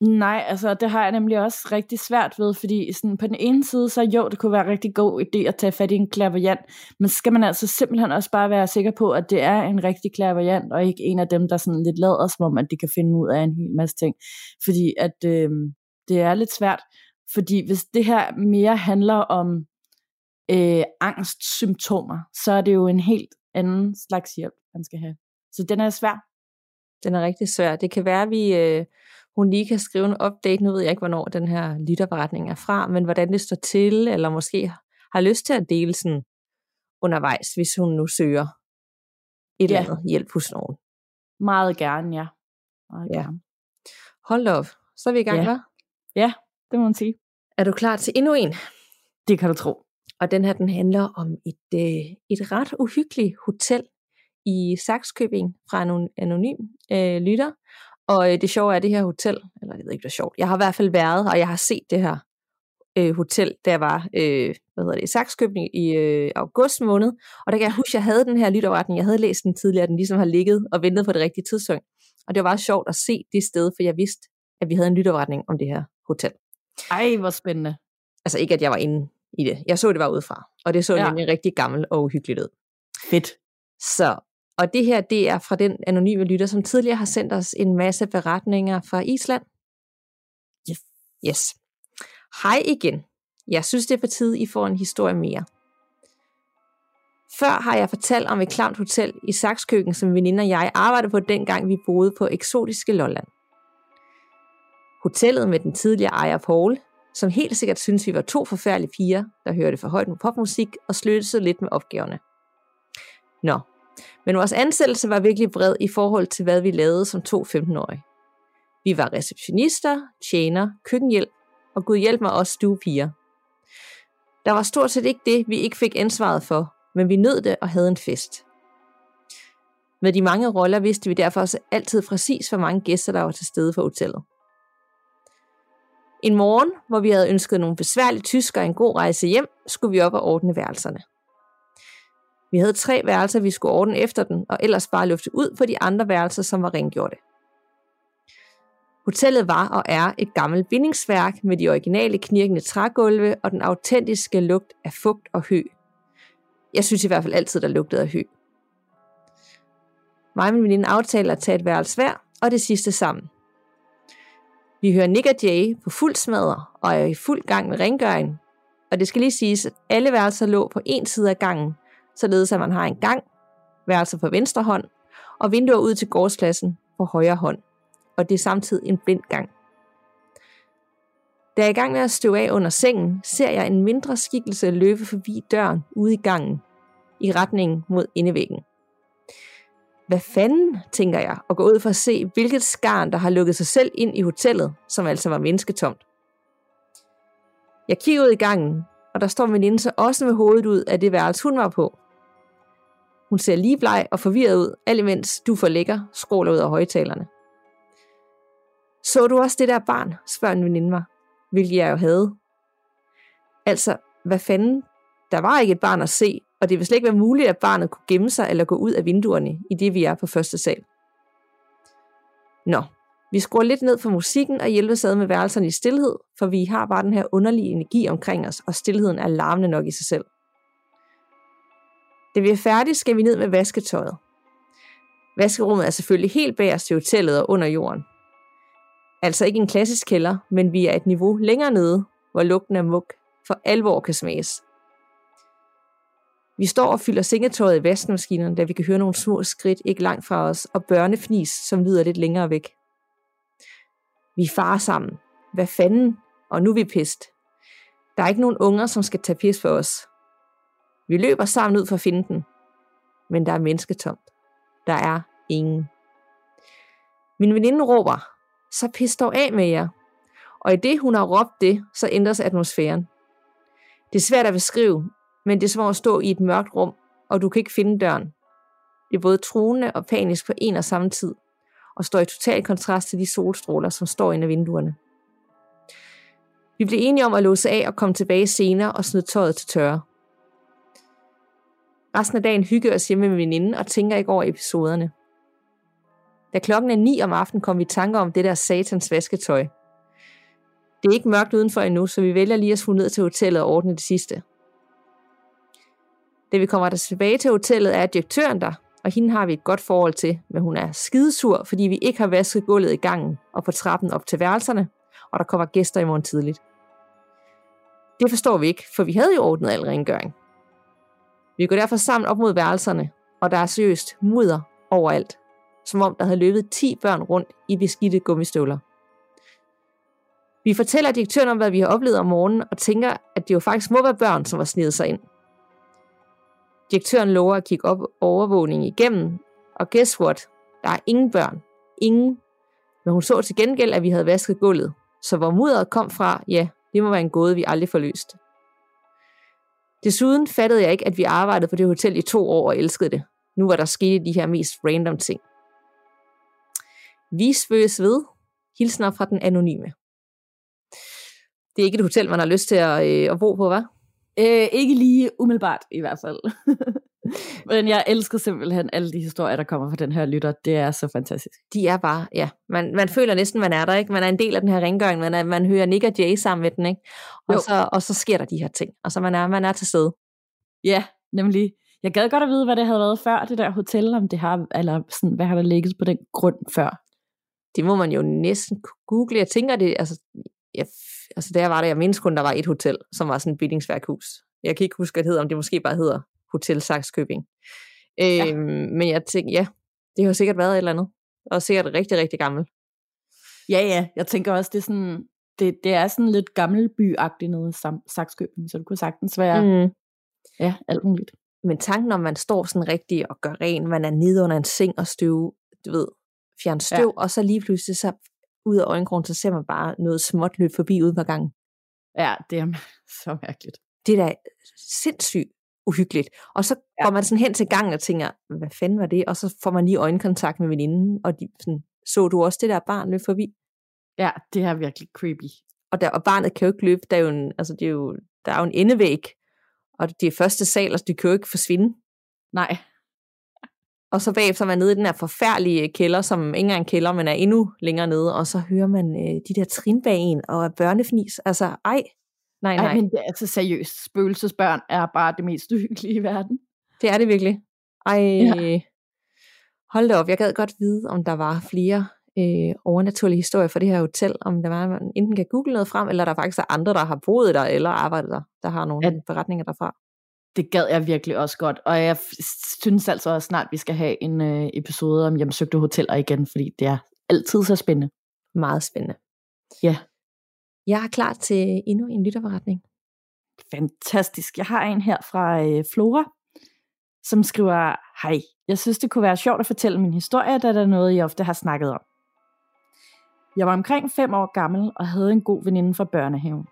Nej, altså det har jeg nemlig også rigtig svært ved, fordi sådan, på den ene side, så jo, det kunne være en rigtig god idé at tage fat i en klaverjant, men skal man altså simpelthen også bare være sikker på, at det er en rigtig klaverjant, og ikke en af dem, der sådan lidt lader som om, at de kan finde ud af en hel masse ting. Fordi at øh, det er lidt svært, fordi hvis det her mere handler om øh, angstsymptomer, så er det jo en helt anden slags hjælp, man skal have. Så den er svær. Den er rigtig svær. Det kan være, at vi... Øh hun lige kan skrive en update. Nu ved jeg ikke, hvornår den her lytterberetning er fra, men hvordan det står til, eller måske har lyst til at dele sådan undervejs, hvis hun nu søger et Ja. eller andet hjælp hos nogen. Meget gerne, ja. Meget Ja. gerne. Hold op, så er vi i gang, Ja. hva'? Ja, det må man sige. Er du klar til endnu en? Det kan du tro. Og den her, den handler om et, øh, et ret uhyggeligt hotel i Saxkøbing fra en anonym øh, lytter. Og øh, det sjove er, at det her hotel, eller jeg ved ikke, det er sjovt, jeg har i hvert fald været, og jeg har set det her øh, hotel, der var øh, hvad hedder det, i Saxkøbing i øh, august måned. Og der kan jeg huske, at jeg havde den her lytterretning, jeg havde læst den tidligere, den ligesom har ligget og ventet på det rigtige tidspunkt. Og det var meget sjovt at se det sted, for jeg vidste, at vi havde en lytterretning om det her hotel. Ej, hvor spændende. Altså ikke, at jeg var inde i det. Jeg så det bare udefra. Og det så Ja. ja. nemlig rigtig gammel og uhyggeligt ud. Fedt. Så, og det her, det er fra den anonyme lytter, som tidligere har sendt os en masse beretninger fra Island. Yes. Yes. Hej igen. Jeg synes, det er på tide, I får en historie mere. Før har jeg fortalt om et klamt hotel i Saxkøkken, som veninde og jeg arbejdede på dengang, vi boede på eksotiske Lolland. Hotellet med den tidligere ejer Paul, som helt sikkert synes vi var to forfærdelige piger, der hørte for højt med popmusik og sløsede lidt med opgaverne. Nå, men vores ansættelse var virkelig bred i forhold til, hvad vi lavede som to 15-årige. Vi var receptionister, tjener, køkkenhjælp og gud hjælp mig også stuepiger. Der var stort set ikke det, vi ikke fik ansvaret for, men vi nød det og havde en fest. Med de mange roller vidste vi derfor også altid præcis, hvor mange gæster, der var til stede for hotellet. En morgen, hvor vi havde ønsket nogle besværlige tyskere en god rejse hjem, skulle vi op og ordne værelserne. Vi havde tre værelser, vi skulle ordne efter den, og ellers bare lufte ud på de andre værelser, som var rengjorte. Hotellet var og er et gammelt bindingsværk med de originale knirkende trægulve og den autentiske lugt af fugt og hø. Jeg synes i hvert fald altid, der lugtede af hø. Mig og min veninde aftaler at tage et værelse hver, og det sidste sammen. Vi hører Nick og Jay på fuld smadder og er i fuld gang med rengøring. Og det skal lige siges, at alle værelser lå på en side af gangen, således at man har en gang, værelser på venstre hånd, og vinduer ud til gårdspladsen på højre hånd. Og det er samtidig en blind gang. Da jeg er i gang med at støve af under sengen, ser jeg en mindre skikkelse løbe forbi døren ude i gangen, i retning mod indevæggen. Hvad fanden, tænker jeg, og går ud for at se, hvilket skarn, der har lukket sig selv ind i hotellet, som altså var mennesketomt. Jeg kigger ud i gangen, og der står min veninde så også med hovedet ud af det værelse, hun var på. Hun ser lige bleg og forvirret ud, alt imens du for lækker skråler ud af højtalerne. Så du også det der barn, spørger en veninde mig, hvilket jeg jo havde. Altså, hvad fanden? Der var ikke et barn at se, og det vil slet ikke være muligt, at barnet kunne gemme sig eller gå ud af vinduerne, i det vi er på første sal. Nå, vi skruer lidt ned for musikken og hjælper sad med værelserne i stillhed, for vi har bare den her underlige energi omkring os, og stillheden er larmende nok i sig selv. Da vi er færdige, skal vi ned med vasketøjet. Vaskerummet er selvfølgelig helt bagerst i hotellet og under jorden. Altså ikke en klassisk kælder, men vi er et niveau længere nede, hvor lugten af mug for alvor kan smages. Vi står og fylder sengetøjet i vaskemaskinerne, da vi kan høre nogle små skridt ikke langt fra os, og børnefnis, som lyder lidt længere væk. Vi farer far sammen. Hvad fanden? Og nu er vi pist. Der er ikke nogen unger, som skal tage pis for os. Vi løber sammen ud for at finde den. Men der er mennesketomt. Der er ingen. Min veninde råber, så pis dog af med jer. Og i det, hun har råbt det, så ændres atmosfæren. Det er svært at beskrive, men det er som at stå i et mørkt rum, og du kan ikke finde døren. Det er både truende og panisk på en og samme tid, og står i total kontrast til de solstråler, som står inde af vinduerne. Vi blev enige om at låse af og komme tilbage senere og smide tøjet til tørre. Resten af dagen hygger os hjemme med veninde og tænker ikke over episoderne. Da klokken er 9 om aftenen kom vi i tanker om det der satans vasketøj. Det er ikke mørkt udenfor endnu, så vi vælger lige at skulle ned til hotellet og ordne det sidste. Da vi kommer der tilbage til hotellet, er direktøren der, og hende har vi et godt forhold til, men hun er skidesur, fordi vi ikke har vasket gulvet i gangen og på trappen op til værelserne, og der kommer gæster i morgen tidligt. Det forstår vi ikke, for vi havde jo ordnet al rengøring. Vi går derfor sammen op mod værelserne, og der er seriøst mudder overalt, som om der havde løbet 10 børn rundt i beskidte gummistøvler. Vi fortæller direktøren om, hvad vi har oplevet om morgenen, og tænker, at det jo faktisk må være børn, som har snedet sig ind. Direktøren lover at kigge op overvågningen igennem, og guess what? Der er ingen børn. Ingen. Men hun så til gengæld, at vi havde vasket gulvet. Så hvor mudderet kom fra, ja, det må være en gåde, vi aldrig får løst. Desuden fattede jeg ikke, at vi arbejdede på det hotel i to år og elskede det. Nu var der sket de her mest random ting. Vi svøges ved. Hilsner fra den anonyme. Det er ikke et hotel, man har lyst til at, øh, at bo på, hva'? Øh, ikke lige umiddelbart i hvert fald. Men jeg elsker simpelthen alle de historier, der kommer fra den her lytter. Det er så fantastisk. De er bare, ja, man, man føler næsten, man er der, ikke? Man er en del af den her rengøring, man, er, man hører Nick og Jay sammen med den, ikke? Og, så, og så sker der de her ting, og så man er, man er til stede. Ja, nemlig. Jeg gad godt at vide, hvad det havde været før, det der hotel, om det har, eller sådan, hvad har der ligget på den grund før? Det må man jo næsten google. Jeg tænker det, altså, jeg, altså der var det, jeg mindst kun, der var et hotel, som var sådan et billingsværkhus. Jeg kan ikke huske, hvad det hedder, om det måske bare hedder Hotel Saxkøbing. Ja. Øhm, men jeg tænkte, ja, det har sikkert været et eller andet. Og sikkert rigtig, rigtig gammel. Ja, ja. Jeg tænker også, det er sådan, det, det er sådan lidt gammelby-agtigt noget Saxkøbing, så det kunne sagtens være, mm. ja, alt muligt. Men tanken om, man står sådan rigtig og gør ren, man er nede under en seng og støv, du ved, fjern støv, ja. og så lige pludselig så ud af øjenkrogen, så ser man bare noget småt løb forbi ude på gangen. Ja, det er så mærkeligt. Det er da sindssygt uhyggeligt. Og så ja. går man sådan hen til gangen og tænker, hvad fanden var det? Og så får man lige øjenkontakt med veninden, og de sådan, så du også det der barn løbe forbi? Ja, det er virkelig creepy. Og, der, og barnet kan jo ikke løbe, der er jo en, altså det er jo, der er jo en endevæg, og det er første sal, og de kan jo ikke forsvinde. Nej. Og så bagefter er man nede i den her forfærdelige kælder, som ikke engang kælder, men er endnu længere nede, og så hører man øh, de der trin bag en, og børnefnis. Altså, ej, nej, nej. Ej, men det er altså seriøst. Spøgelsesbørn er bare det mest uhyggelige i verden. Det er det virkelig. Ej, ja. hold da op. Jeg gad godt vide, om der var flere øh, overnaturlige historier for det her hotel, om der var, man enten kan google noget frem, eller der faktisk er andre, der har boet der, eller arbejdet der, der har nogle ja. beretninger derfra det gad jeg virkelig også godt, og jeg synes altså også snart, vi skal have en øh, episode om hjemsøgte hoteller igen, fordi det er altid så spændende. Meget spændende. Ja. Jeg er klar til endnu en lytterforretning. Fantastisk. Jeg har en her fra øh, Flora, som skriver, Hej, jeg synes, det kunne være sjovt at fortælle min historie, da det er noget, jeg ofte har snakket om. Jeg var omkring fem år gammel og havde en god veninde fra børnehaven.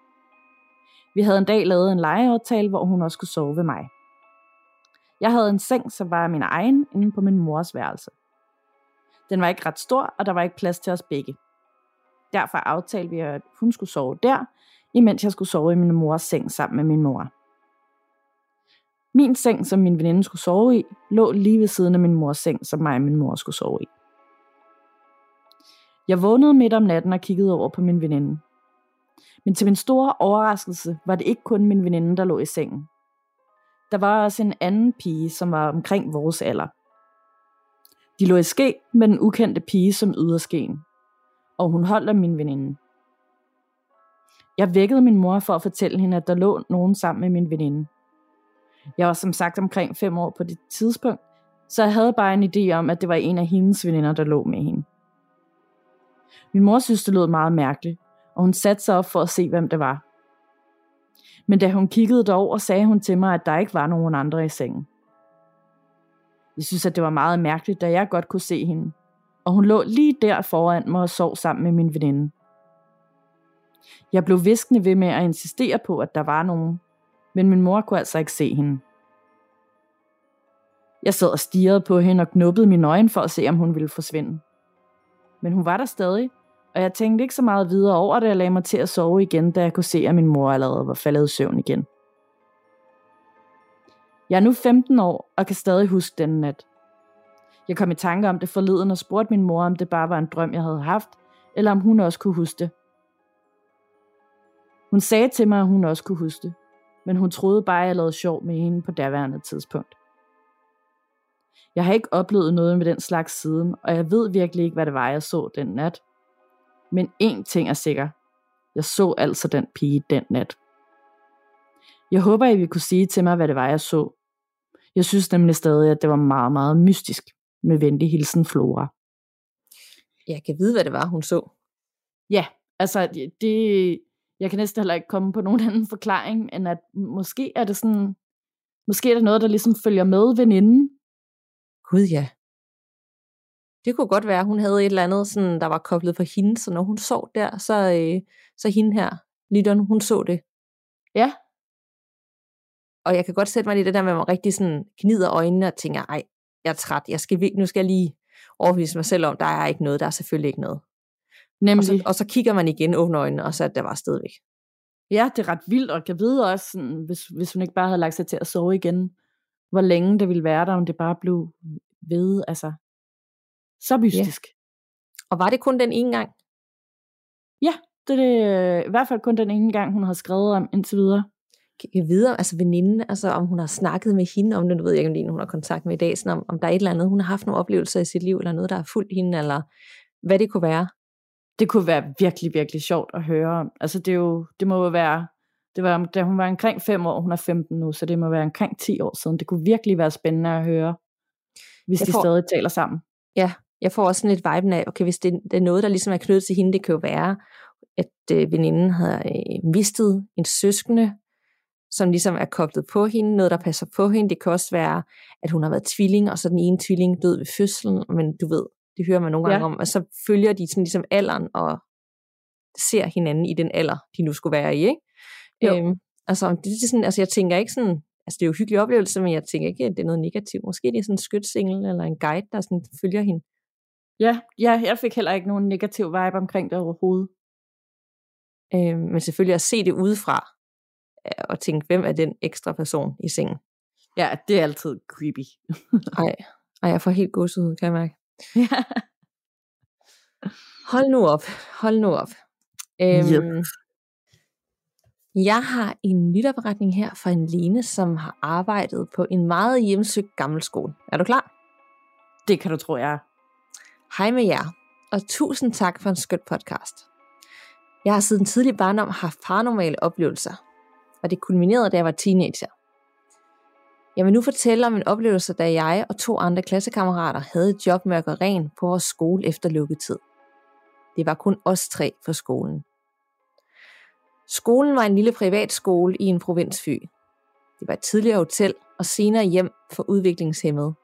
Vi havde en dag lavet en legeaftale, hvor hun også skulle sove ved mig. Jeg havde en seng, som var min egen, inde på min mors værelse. Den var ikke ret stor, og der var ikke plads til os begge. Derfor aftalte vi, at hun skulle sove der, imens jeg skulle sove i min mors seng sammen med min mor. Min seng, som min veninde skulle sove i, lå lige ved siden af min mors seng, som mig og min mor skulle sove i. Jeg vågnede midt om natten og kiggede over på min veninde. Men til min store overraskelse var det ikke kun min veninde, der lå i sengen. Der var også en anden pige, som var omkring vores alder. De lå i ske med den ukendte pige som yderskeen, og hun holdt af min veninde. Jeg vækkede min mor for at fortælle hende, at der lå nogen sammen med min veninde. Jeg var som sagt omkring fem år på det tidspunkt, så jeg havde bare en idé om, at det var en af hendes veninder, der lå med hende. Min mor synes, det lød meget mærkeligt, og hun satte sig op for at se, hvem det var. Men da hun kiggede derover, sagde hun til mig, at der ikke var nogen andre i sengen. Jeg synes, at det var meget mærkeligt, da jeg godt kunne se hende, og hun lå lige der foran mig og sov sammen med min veninde. Jeg blev viskende ved med at insistere på, at der var nogen, men min mor kunne altså ikke se hende. Jeg sad og stirrede på hende og knuppede mine øjne for at se, om hun ville forsvinde. Men hun var der stadig, og jeg tænkte ikke så meget videre over det, og lagde mig til at sove igen, da jeg kunne se, at min mor allerede var faldet i søvn igen. Jeg er nu 15 år og kan stadig huske den nat. Jeg kom i tanke om det forleden og spurgte min mor, om det bare var en drøm, jeg havde haft, eller om hun også kunne huske det. Hun sagde til mig, at hun også kunne huske det, men hun troede bare, at jeg lavede sjov med hende på daværende tidspunkt. Jeg har ikke oplevet noget med den slags siden, og jeg ved virkelig ikke, hvad det var, jeg så den nat – men én ting er sikker. Jeg så altså den pige den nat. Jeg håber, I vil kunne sige til mig, hvad det var, jeg så. Jeg synes nemlig stadig, at det var meget, meget mystisk. Med venlig hilsen Flora. Jeg kan vide, hvad det var, hun så. Ja, Altså, det, jeg kan næsten heller ikke komme på nogen anden forklaring, end at måske er det sådan, måske er det noget, der ligesom følger med veninden. Gud ja. Det kunne godt være, hun havde et eller andet, sådan, der var koblet for hende, så når hun sov der, så, øh, så hende her, lytteren, hun så det. Ja. Og jeg kan godt sætte mig i det der med, at man rigtig sådan gnider øjnene og tænker, ej, jeg er træt, jeg skal, nu skal jeg lige overbevise mig selv om, der er ikke noget, der er selvfølgelig ikke noget. Nemlig. Og så, og så kigger man igen, åbner øjnene, og så er det bare stadigvæk. Ja, det er ret vildt, og jeg ved også, sådan, hvis, hvis hun ikke bare havde lagt sig til at sove igen, hvor længe det ville være der, om det bare blev ved, altså, så mystisk. Ja. Og var det kun den ene gang? Ja, det er det, i hvert fald kun den ene gang, hun har skrevet om indtil videre. Kan vide, altså veninden, altså om hun har snakket med hende om det, nu ved jeg ikke, om det er hun har kontakt med i dag, sådan om, om der er et eller andet, hun har haft nogle oplevelser i sit liv, eller noget, der har fulgt hende, eller hvad det kunne være. Det kunne være virkelig, virkelig sjovt at høre om. Altså det, er jo, det må jo være, det var, da hun var omkring 5 år, hun er 15 nu, så det må være omkring 10 år siden. Det kunne virkelig være spændende at høre, hvis jeg de får, stadig taler sammen. Ja, jeg får også sådan lidt vibe af, okay, hvis det, det er noget, der ligesom er knyttet til hende, det kan jo være, at øh, veninden har øh, mistet en søskende, som ligesom er koblet på hende, noget der passer på hende. Det kan også være, at hun har været tvilling, og så den ene tvilling død ved fødslen, men du ved, det hører man nogle gange ja. om, og så følger de sådan ligesom alderen, og ser hinanden i den alder, de nu skulle være i, ikke? Jo. Øhm, altså, det, det er sådan, altså, jeg tænker ikke sådan, altså det er jo en hyggelig oplevelse, men jeg tænker ikke, at det er noget negativt. Måske det er sådan en skytsingel eller en guide, der sådan følger hende. Ja, ja, jeg fik heller ikke nogen negativ vibe omkring det overhovedet. Øhm, men selvfølgelig at se det udefra, og tænke, hvem er den ekstra person i sengen? Ja, det er altid creepy. ej, ej, jeg får helt godset kan jeg mærke. Ja. Hold nu op, hold nu op. Øhm, yep. Jeg har en lytterberetning her fra en Lene, som har arbejdet på en meget hjemsøgt gammel skole. Er du klar? Det kan du tro, jeg er. Hej med jer, og tusind tak for en skøn podcast. Jeg har siden tidlig barndom haft paranormale oplevelser, og det kulminerede, da jeg var teenager. Jeg vil nu fortælle om en oplevelse, da jeg og to andre klassekammerater havde et job med at gøre ren på vores skole efter lukketid. Det var kun os tre for skolen. Skolen var en lille privatskole i en provinsfy. Det var et tidligere hotel og senere hjem for udviklingshemmede.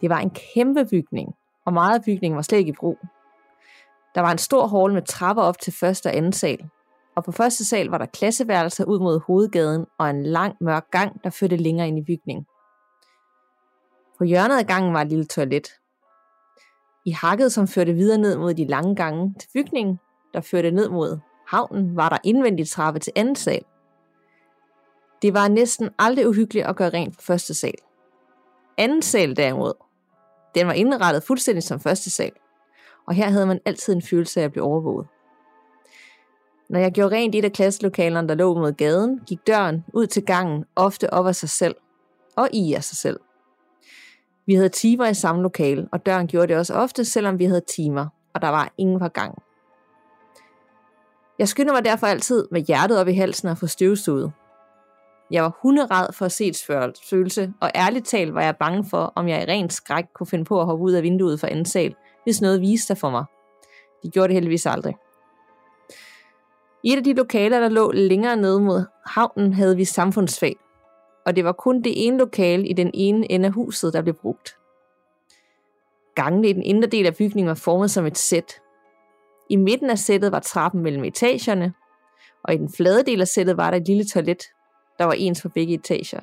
Det var en kæmpe bygning, og meget af bygningen var slet ikke i brug. Der var en stor hall med trapper op til første og anden sal, og på første sal var der klasseværelser ud mod hovedgaden og en lang mørk gang, der førte længere ind i bygningen. På hjørnet af gangen var et lille toilet. I hakket, som førte videre ned mod de lange gange til bygningen, der førte ned mod havnen, var der indvendigt trappe til anden sal. Det var næsten aldrig uhyggeligt at gøre rent på første sal. Anden sal derimod, den var indrettet fuldstændig som første sal, og her havde man altid en følelse af at blive overvåget. Når jeg gjorde rent i et af klasselokalerne, der lå mod gaden, gik døren ud til gangen ofte op af sig selv og i af sig selv. Vi havde timer i samme lokale, og døren gjorde det også ofte, selvom vi havde timer, og der var ingen på gang. Jeg skyndte mig derfor altid med hjertet op i halsen og få støvsuget. Jeg var hunderad for at se et følelse, og ærligt talt var jeg bange for, om jeg i ren skræk kunne finde på at hoppe ud af vinduet for anden sal, hvis noget viste sig for mig. De gjorde det heldigvis aldrig. I et af de lokaler, der lå længere nede mod havnen, havde vi samfundsfag, og det var kun det ene lokale i den ene ende af huset, der blev brugt. Gangene i den indre del af bygningen var formet som et sæt. I midten af sættet var trappen mellem etagerne, og i den flade del af sættet var der et lille toilet, der var ens for begge etager.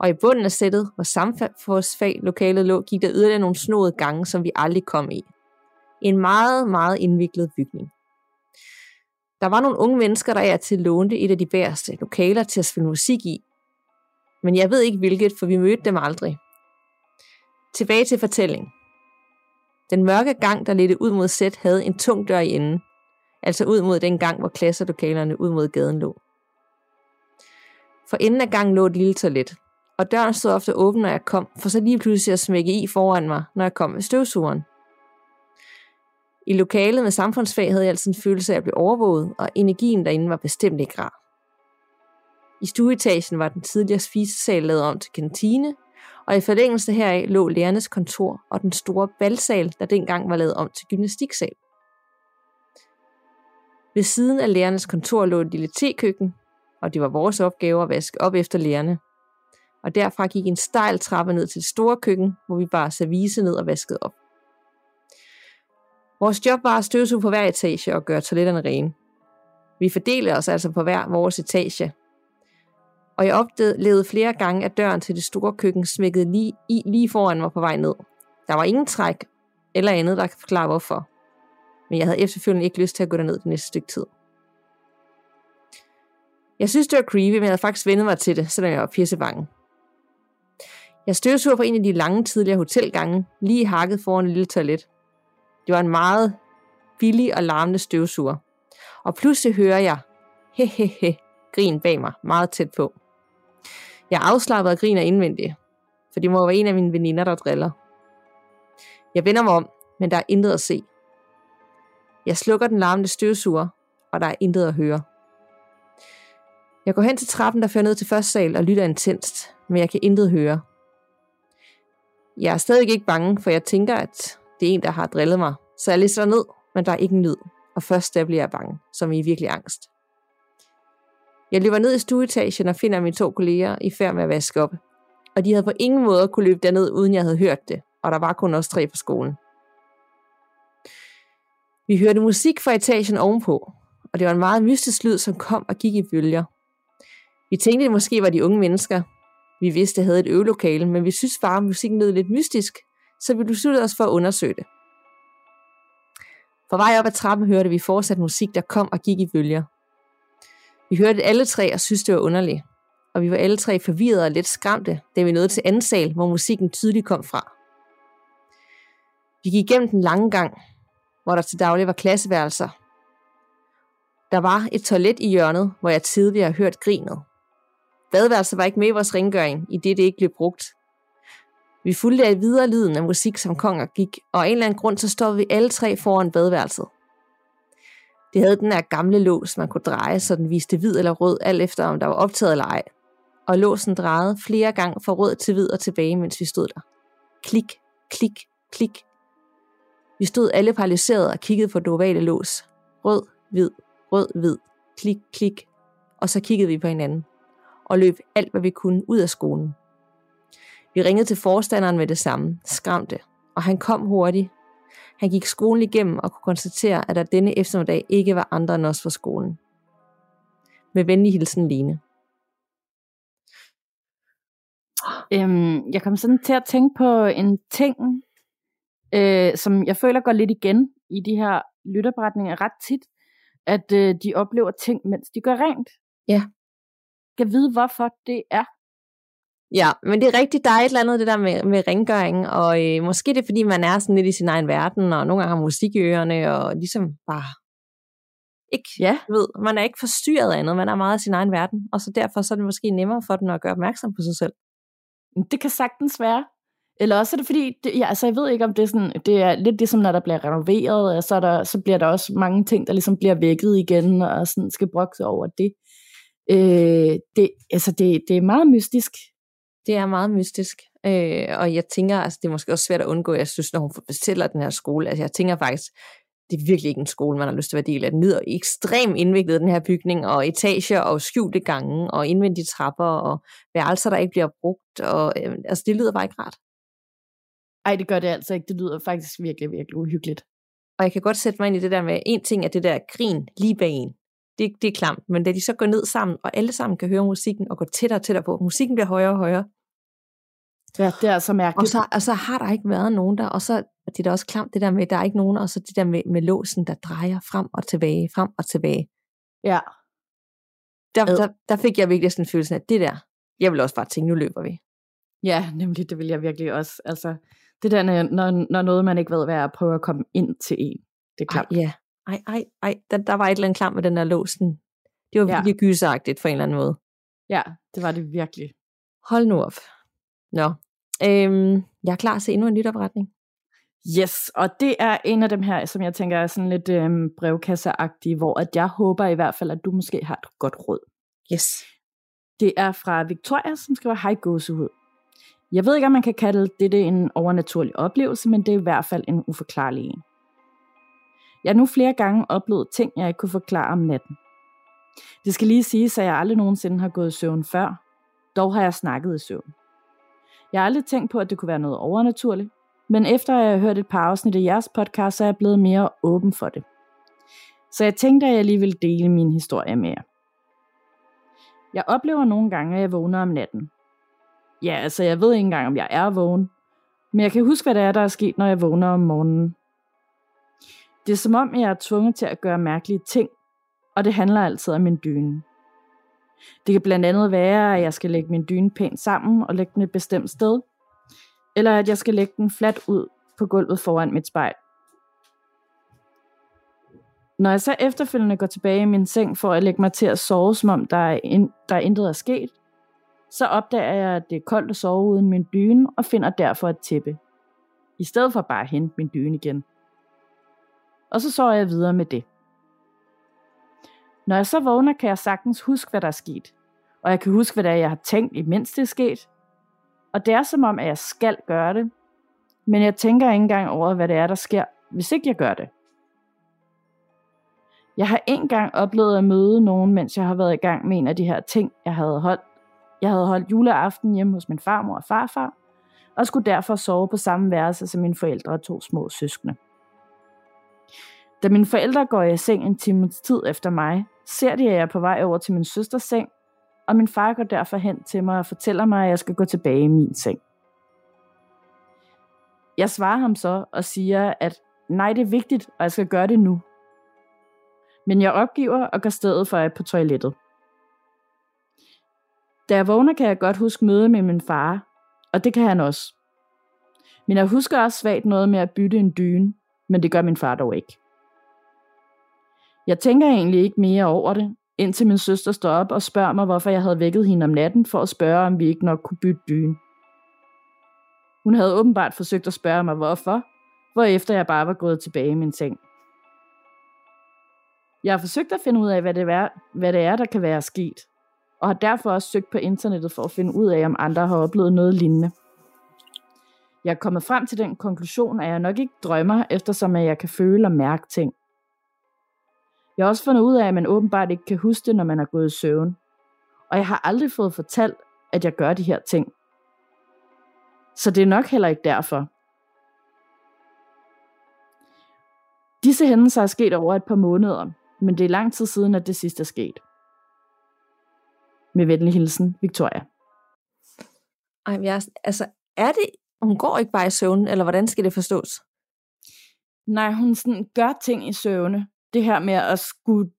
Og i bunden af sættet, hvor samfundsfag lokalet lå, gik der yderligere nogle snodede gange, som vi aldrig kom i. En meget, meget indviklet bygning. Der var nogle unge mennesker, der er til lånte et af de værste lokaler til at spille musik i. Men jeg ved ikke hvilket, for vi mødte dem aldrig. Tilbage til fortælling. Den mørke gang, der ledte ud mod sæt, havde en tung dør i enden. Altså ud mod den gang, hvor klasselokalerne ud mod gaden lå. For enden af gangen lå et lille toilet, og døren stod ofte åben, når jeg kom, for så lige pludselig at smække i foran mig, når jeg kom med støvsugeren. I lokalet med samfundsfag havde jeg altid en følelse af at blive overvåget, og energien derinde var bestemt ikke rar. I stueetagen var den tidligere spisesal lavet om til kantine, og i forlængelse heraf lå lærernes kontor og den store balsal, der dengang var lavet om til gymnastiksal. Ved siden af lærernes kontor lå et lille tekøkken, og det var vores opgave at vaske op efter lærerne. Og derfra gik en stejl trappe ned til det store køkken, hvor vi bare service ned og vaskede op. Vores job var at støvsuge på hver etage og gøre toiletterne rene. Vi fordelte os altså på hver vores etage. Og jeg oplevede flere gange, at døren til det store køkken smækkede lige, i, lige foran mig på vej ned. Der var ingen træk eller andet, der kan forklare hvorfor. Men jeg havde efterfølgende ikke lyst til at gå derned det næste stykke tid. Jeg synes, det var creepy, men jeg havde faktisk vendet mig til det, selvom jeg var pissebange. Jeg støvsuger på en af de lange tidligere hotelgange, lige hakket foran et lille toilet. Det var en meget billig og larmende støvsuger. Og pludselig hører jeg, hehehe, grin bag mig, meget tæt på. Jeg afslapper og griner indvendigt, for det må være en af mine veninder, der driller. Jeg vender mig om, men der er intet at se. Jeg slukker den larmende støvsuger, og der er intet at høre. Jeg går hen til trappen, der fører ned til første sal og lytter intenst, men jeg kan intet høre. Jeg er stadig ikke bange, for jeg tænker, at det er en, der har drillet mig. Så jeg lister ned, men der er ikke en lyd. Og først der bliver jeg bange, som i virkelig angst. Jeg løber ned i stueetagen og finder mine to kolleger i færd med at vaske op. Og de havde på ingen måde kunne løbe derned, uden jeg havde hørt det. Og der var kun os tre på skolen. Vi hørte musik fra etagen ovenpå, og det var en meget mystisk lyd, som kom og gik i bølger. Vi tænkte, det måske var de unge mennesker. Vi vidste, det havde et øvelokale, men vi synes bare, at musikken lød lidt mystisk, så vi besluttede os for at undersøge det. På vej op ad trappen hørte vi fortsat musik, der kom og gik i bølger. Vi hørte det alle tre og synes, det var underligt. Og vi var alle tre forvirrede og lidt skræmte, da vi nåede til anden sal, hvor musikken tydeligt kom fra. Vi gik igennem den lange gang, hvor der til daglig var klasseværelser. Der var et toilet i hjørnet, hvor jeg tidligere hørt grinet. Badeværelset var ikke med i vores rengøring, i det det ikke blev brugt. Vi fulgte af videre lyden af musik, som konger gik, og af en eller anden grund, så stod vi alle tre foran badeværelset. Det havde den her gamle lås, man kunne dreje, så den viste hvid eller rød, alt efter om der var optaget eller ej. Og låsen drejede flere gange fra rød til hvid og tilbage, mens vi stod der. Klik, klik, klik. Vi stod alle paralyseret og kiggede på det ovale lås. Rød, hvid, rød, hvid, klik, klik. Og så kiggede vi på hinanden. Og løb alt, hvad vi kunne ud af skolen. Vi ringede til forstanderen med det samme, skræmte, og han kom hurtigt. Han gik skolen igennem og kunne konstatere, at der denne eftermiddag ikke var andre end os fra skolen. Med venlig hilsen, Line. Øhm, jeg kom sådan til at tænke på en ting, øh, som jeg føler går lidt igen i de her lytterberetninger ret tit, at øh, de oplever ting, mens de gør rent. Ja. Jeg vide, hvorfor det er. Ja, men det er rigtigt, der er et eller andet det der med, med rengøring, og øh, måske det er, fordi man er sådan lidt i sin egen verden, og nogle gange har musik i ørerne, og ligesom bare ikke, Ja. ved, man er ikke forstyrret af andet, man er meget i sin egen verden, og så derfor så er det måske nemmere for den at gøre opmærksom på sig selv. Det kan sagtens være. Eller også er det fordi, det, ja, altså jeg ved ikke om det er sådan, det er lidt ligesom når der bliver renoveret, og så, er der, så bliver der også mange ting, der ligesom bliver vækket igen, og sådan skal brokse over det. Øh, det, altså det, det er meget mystisk. Det er meget mystisk, øh, og jeg tænker, altså det er måske også svært at undgå, jeg synes, når hun fortæller den her skole, altså jeg tænker faktisk, det er virkelig ikke en skole, man har lyst til at være del af. Den lyder ekstremt indviklet, den her bygning, og etager og skjulte gange, og indvendige trapper, og værelser, der ikke bliver brugt, og øh, altså det lyder bare ikke rart. Ej, det gør det altså ikke. Det lyder faktisk virkelig, virkelig uhyggeligt. Og jeg kan godt sætte mig ind i det der med, en ting er det der grin lige bag en. Det, det er klamt, men da de så går ned sammen, og alle sammen kan høre musikken, og går tættere og tættere på, musikken bliver højere og højere, Ja, det er så og mærkeligt. så, og så har der ikke været nogen der, og så det er da også klamt det der med, at der er ikke nogen, og så det der med, med låsen, der drejer frem og tilbage, frem og tilbage. Ja, Der, der, der fik jeg virkelig sådan en følelse af, at det der, jeg vil også bare tænke, nu løber vi. ja, nemlig, det vil jeg virkelig også. Altså, det der, når, når noget, man ikke ved, hvad er, at prøve at komme ind til en. Det er Ej, klart. ja. Ej, ej, ej, der, der var et eller andet klam med den der låsen. Det var Ja. virkelig gyseragtigt på en eller anden måde. Ja, det var det virkelig. Hold nu op. Nå. Øhm, jeg er klar til endnu en lytopretning. Yes, og det er en af dem her, som jeg tænker er sådan lidt øhm, brevkasseagtige, hvor at jeg håber i hvert fald, at du måske har et godt råd. Yes. Det er fra Victoria, som skriver, hej gåsehud. Jeg ved ikke, om man kan kalde dette en overnaturlig oplevelse, men det er i hvert fald en uforklarlig en. Jeg har nu flere gange oplevet ting, jeg ikke kunne forklare om natten. Det skal lige siges, at jeg aldrig nogensinde har gået i søvn før. Dog har jeg snakket i søvn. Jeg har aldrig tænkt på, at det kunne være noget overnaturligt, men efter at jeg har hørt et par afsnit af jeres podcast, så er jeg blevet mere åben for det. Så jeg tænkte, at jeg lige ville dele min historie med jer. Jeg oplever nogle gange, at jeg vågner om natten. Ja, altså jeg ved ikke engang, om jeg er vågen, men jeg kan huske, hvad det er, der er sket, når jeg vågner om morgenen. Det er som om, jeg er tvunget til at gøre mærkelige ting, og det handler altid om min dyne. Det kan blandt andet være, at jeg skal lægge min dyne pænt sammen og lægge den et bestemt sted, eller at jeg skal lægge den fladt ud på gulvet foran mit spejl. Når jeg så efterfølgende går tilbage i min seng for at lægge mig til at sove, som om der er, in, der er intet er sket, så opdager jeg, at det er koldt at sove uden min dyne, og finder derfor et tæppe. I stedet for bare at hente min dyne igen. Og så sover jeg videre med det. Når jeg så vågner, kan jeg sagtens huske, hvad der er sket. Og jeg kan huske, hvad det er, jeg har tænkt, imens det er sket. Og det er som om, at jeg skal gøre det. Men jeg tænker ikke engang over, hvad det er, der sker, hvis ikke jeg gør det. Jeg har engang oplevet at møde nogen, mens jeg har været i gang med en af de her ting, jeg havde holdt. Jeg havde holdt juleaften hjemme hos min farmor og farfar, og skulle derfor sove på samme værelse som mine forældre og to små søskende. Da mine forældre går i seng en times tid efter mig, ser de, at jeg er på vej over til min søsters seng, og min far går derfor hen til mig og fortæller mig, at jeg skal gå tilbage i min seng. Jeg svarer ham så og siger, at nej, det er vigtigt, og jeg skal gøre det nu. Men jeg opgiver og går stedet for på toilettet. Da jeg vågner, kan jeg godt huske møde med min far, og det kan han også. Men jeg husker også svagt noget med at bytte en dyne, men det gør min far dog ikke. Jeg tænker egentlig ikke mere over det, indtil min søster står op og spørger mig, hvorfor jeg havde vækket hende om natten for at spørge, om vi ikke nok kunne bytte dyne. Hun havde åbenbart forsøgt at spørge mig, hvorfor, hvorefter jeg bare var gået tilbage i min seng. Jeg har forsøgt at finde ud af, hvad det, er, hvad det er, der kan være sket, og har derfor også søgt på internettet for at finde ud af, om andre har oplevet noget lignende. Jeg er kommet frem til den konklusion, at jeg nok ikke drømmer, eftersom jeg kan føle og mærke ting. Jeg har også fundet ud af, at man åbenbart ikke kan huske det, når man er gået i søvn. Og jeg har aldrig fået fortalt, at jeg gør de her ting. Så det er nok heller ikke derfor. Disse hændelser er sket over et par måneder, men det er lang tid siden, at det sidste er sket. Med venlig hilsen, Victoria. Ej, jeg, altså, er det, hun går ikke bare i søvn, eller hvordan skal det forstås? Nej, hun sådan gør ting i søvne. Det her med at skulle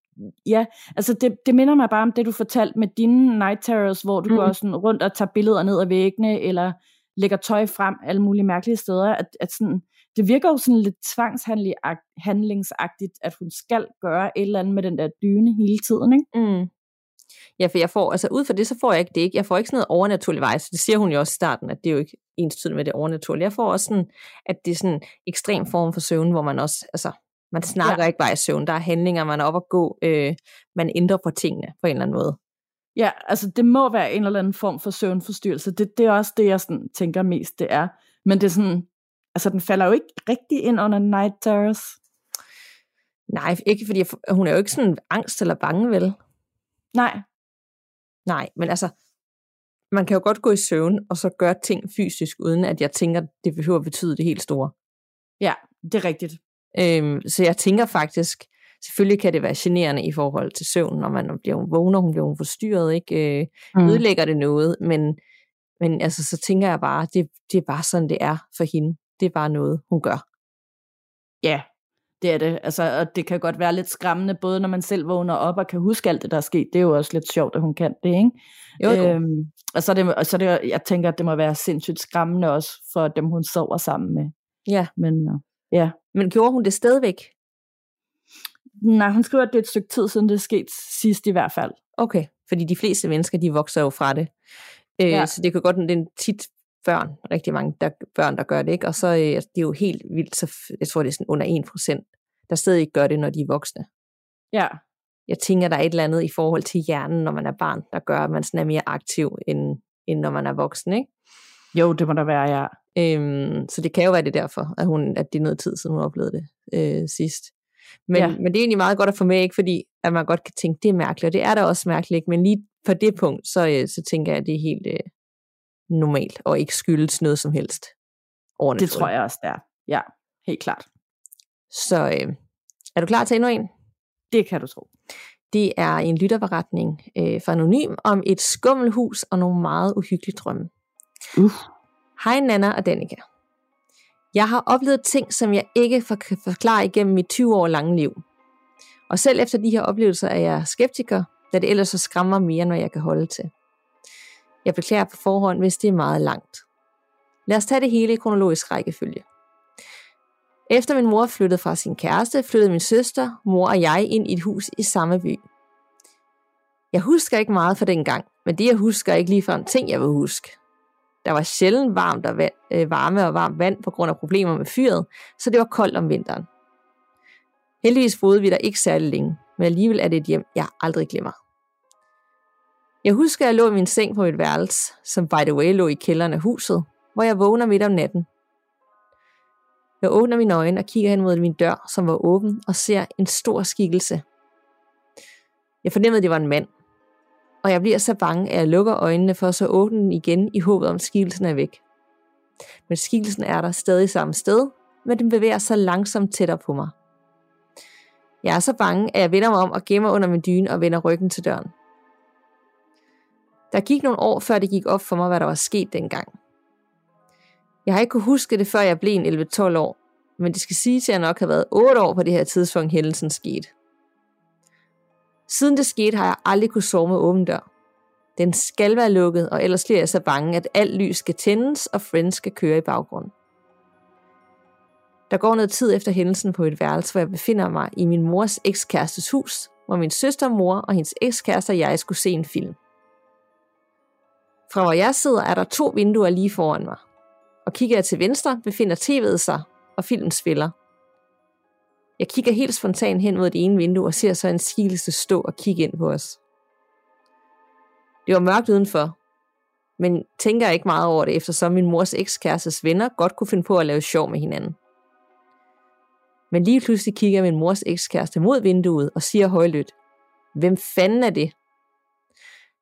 ja, altså det, det minder mig bare om det, du fortalte med dine night terrors, hvor du mm. går sådan rundt og tager billeder ned af væggene, eller lægger tøj frem alle mulige mærkelige steder, at, at sådan, det virker jo sådan lidt tvangshandlingsagtigt, at hun skal gøre et eller andet med den der dyne hele tiden, ikke? Mm. Ja, for jeg får, altså ud fra det, så får jeg ikke det ikke. Jeg får ikke sådan noget overnaturligt vej, så det siger hun jo også i starten, at det er jo ikke ens med det overnaturlige. Jeg får også sådan, at det er sådan en ekstrem form for søvn, hvor man også, altså, man snakker ja. ikke bare i søvn. Der er handlinger, man er op at gå. Øh, man ændrer på tingene på en eller anden måde. Ja, altså det må være en eller anden form for søvnforstyrrelse. Det, det er også det, jeg sådan, tænker mest, det er. Men det er sådan, altså den falder jo ikke rigtig ind under night terrors. Nej, ikke fordi jeg, hun er jo ikke sådan angst eller bange, vel? Nej. Nej, men altså, man kan jo godt gå i søvn, og så gøre ting fysisk, uden at jeg tænker, det behøver at betyde det helt store. Ja, det er rigtigt. Øhm, så jeg tænker faktisk, selvfølgelig kan det være generende i forhold til søvn, når man bliver vågner, hun bliver forstyrret, ikke? Øh, mm. Ødelægger det noget, men, men altså, så tænker jeg bare, det, det er bare sådan, det er for hende. Det er bare noget, hun gør. Ja, det er det. Altså, og det kan godt være lidt skræmmende, både når man selv vågner op og kan huske alt det, der er sket. Det er jo også lidt sjovt, at hun kan det, ikke? Jo, jo. Øhm, og så er, det, og så er det, jeg tænker, at det må være sindssygt skræmmende også for dem, hun sover sammen med. Ja. Men, ja. Men gjorde hun det stadigvæk? Nej, hun skriver, at det er et stykke tid siden, det er sket sidst i hvert fald. Okay, fordi de fleste mennesker, de vokser jo fra det. Øh, ja. Så det kan godt, det er tit børn, rigtig mange der, børn, der gør det, ikke? Og så øh, det er jo helt vildt, så jeg tror, det er sådan under 1%, der stadig ikke gør det, når de er voksne. Ja. Jeg tænker, der er et eller andet i forhold til hjernen, når man er barn, der gør, at man sådan er mere aktiv, end, end når man er voksen, ikke? Jo, det må der være, ja. Øhm, så det kan jo være det derfor, at, hun, at det er noget tid siden, hun oplevede det øh, sidst. Men, ja. men det er egentlig meget godt at få med, ikke? fordi at man godt kan tænke, det er mærkeligt, og det er da også mærkeligt, men lige på det punkt, så, øh, så tænker jeg, at det er helt øh, normalt, og ikke skyldes noget som helst. Det tror jeg også, det er. Ja, helt klart. Så øh, er du klar til endnu en? Det kan du tro. Det er en lytterberetning øh, fra Anonym om et skummelhus og nogle meget uhyggelige drømme. Uh. Hej Nana og Danika. Jeg har oplevet ting, som jeg ikke kan forklare igennem mit 20 år lange liv. Og selv efter de her oplevelser er jeg skeptiker, da det ellers så skræmmer mere, når jeg kan holde til. Jeg beklager på forhånd, hvis det er meget langt. Lad os tage det hele i kronologisk rækkefølge. Efter min mor flyttede fra sin kæreste, flyttede min søster, mor og jeg ind i et hus i samme by. Jeg husker ikke meget fra den gang, men det jeg husker er ikke ligefrem ting, jeg vil huske. Der var sjældent varmt og vand, øh, varme og varmt vand på grund af problemer med fyret, så det var koldt om vinteren. Heldigvis boede vi der ikke særlig længe, men alligevel er det et hjem, jeg aldrig glemmer. Jeg husker, at jeg lå i min seng på mit værelse, som by the way lå i kælderen af huset, hvor jeg vågner midt om natten. Jeg åbner mine øjne og kigger hen mod min dør, som var åben, og ser en stor skikkelse. Jeg fornemmede, at det var en mand, og jeg bliver så bange, at jeg lukker øjnene for at så åbne den igen i håbet om, at skikkelsen er væk. Men skikkelsen er der stadig samme sted, men den bevæger sig langsomt tættere på mig. Jeg er så bange, at jeg vender mig om og gemmer under min dyne og vender ryggen til døren. Der gik nogle år, før det gik op for mig, hvad der var sket dengang. Jeg har ikke kunne huske det, før jeg blev en 11-12 år, men det skal sige, at jeg nok har været 8 år på det her tidspunkt, hændelsen skete. Siden det skete, har jeg aldrig kunne sove med åben dør. Den skal være lukket, og ellers bliver jeg så bange, at alt lys skal tændes, og Friends skal køre i baggrunden. Der går noget tid efter hændelsen på et værelse, hvor jeg befinder mig i min mors ekskærestes hus, hvor min søster, mor og hendes ekskæreste og jeg skulle se en film. Fra hvor jeg sidder, er der to vinduer lige foran mig. Og kigger jeg til venstre, befinder tv'et sig, og filmen spiller. Jeg kigger helt spontant hen mod det ene vindue og ser så en skikkelse stå og kigge ind på os. Det var mørkt udenfor, men tænker ikke meget over det, eftersom min mors ekskærestes venner godt kunne finde på at lave sjov med hinanden. Men lige pludselig kigger min mors ekskæreste mod vinduet og siger højlydt, Hvem fanden er det?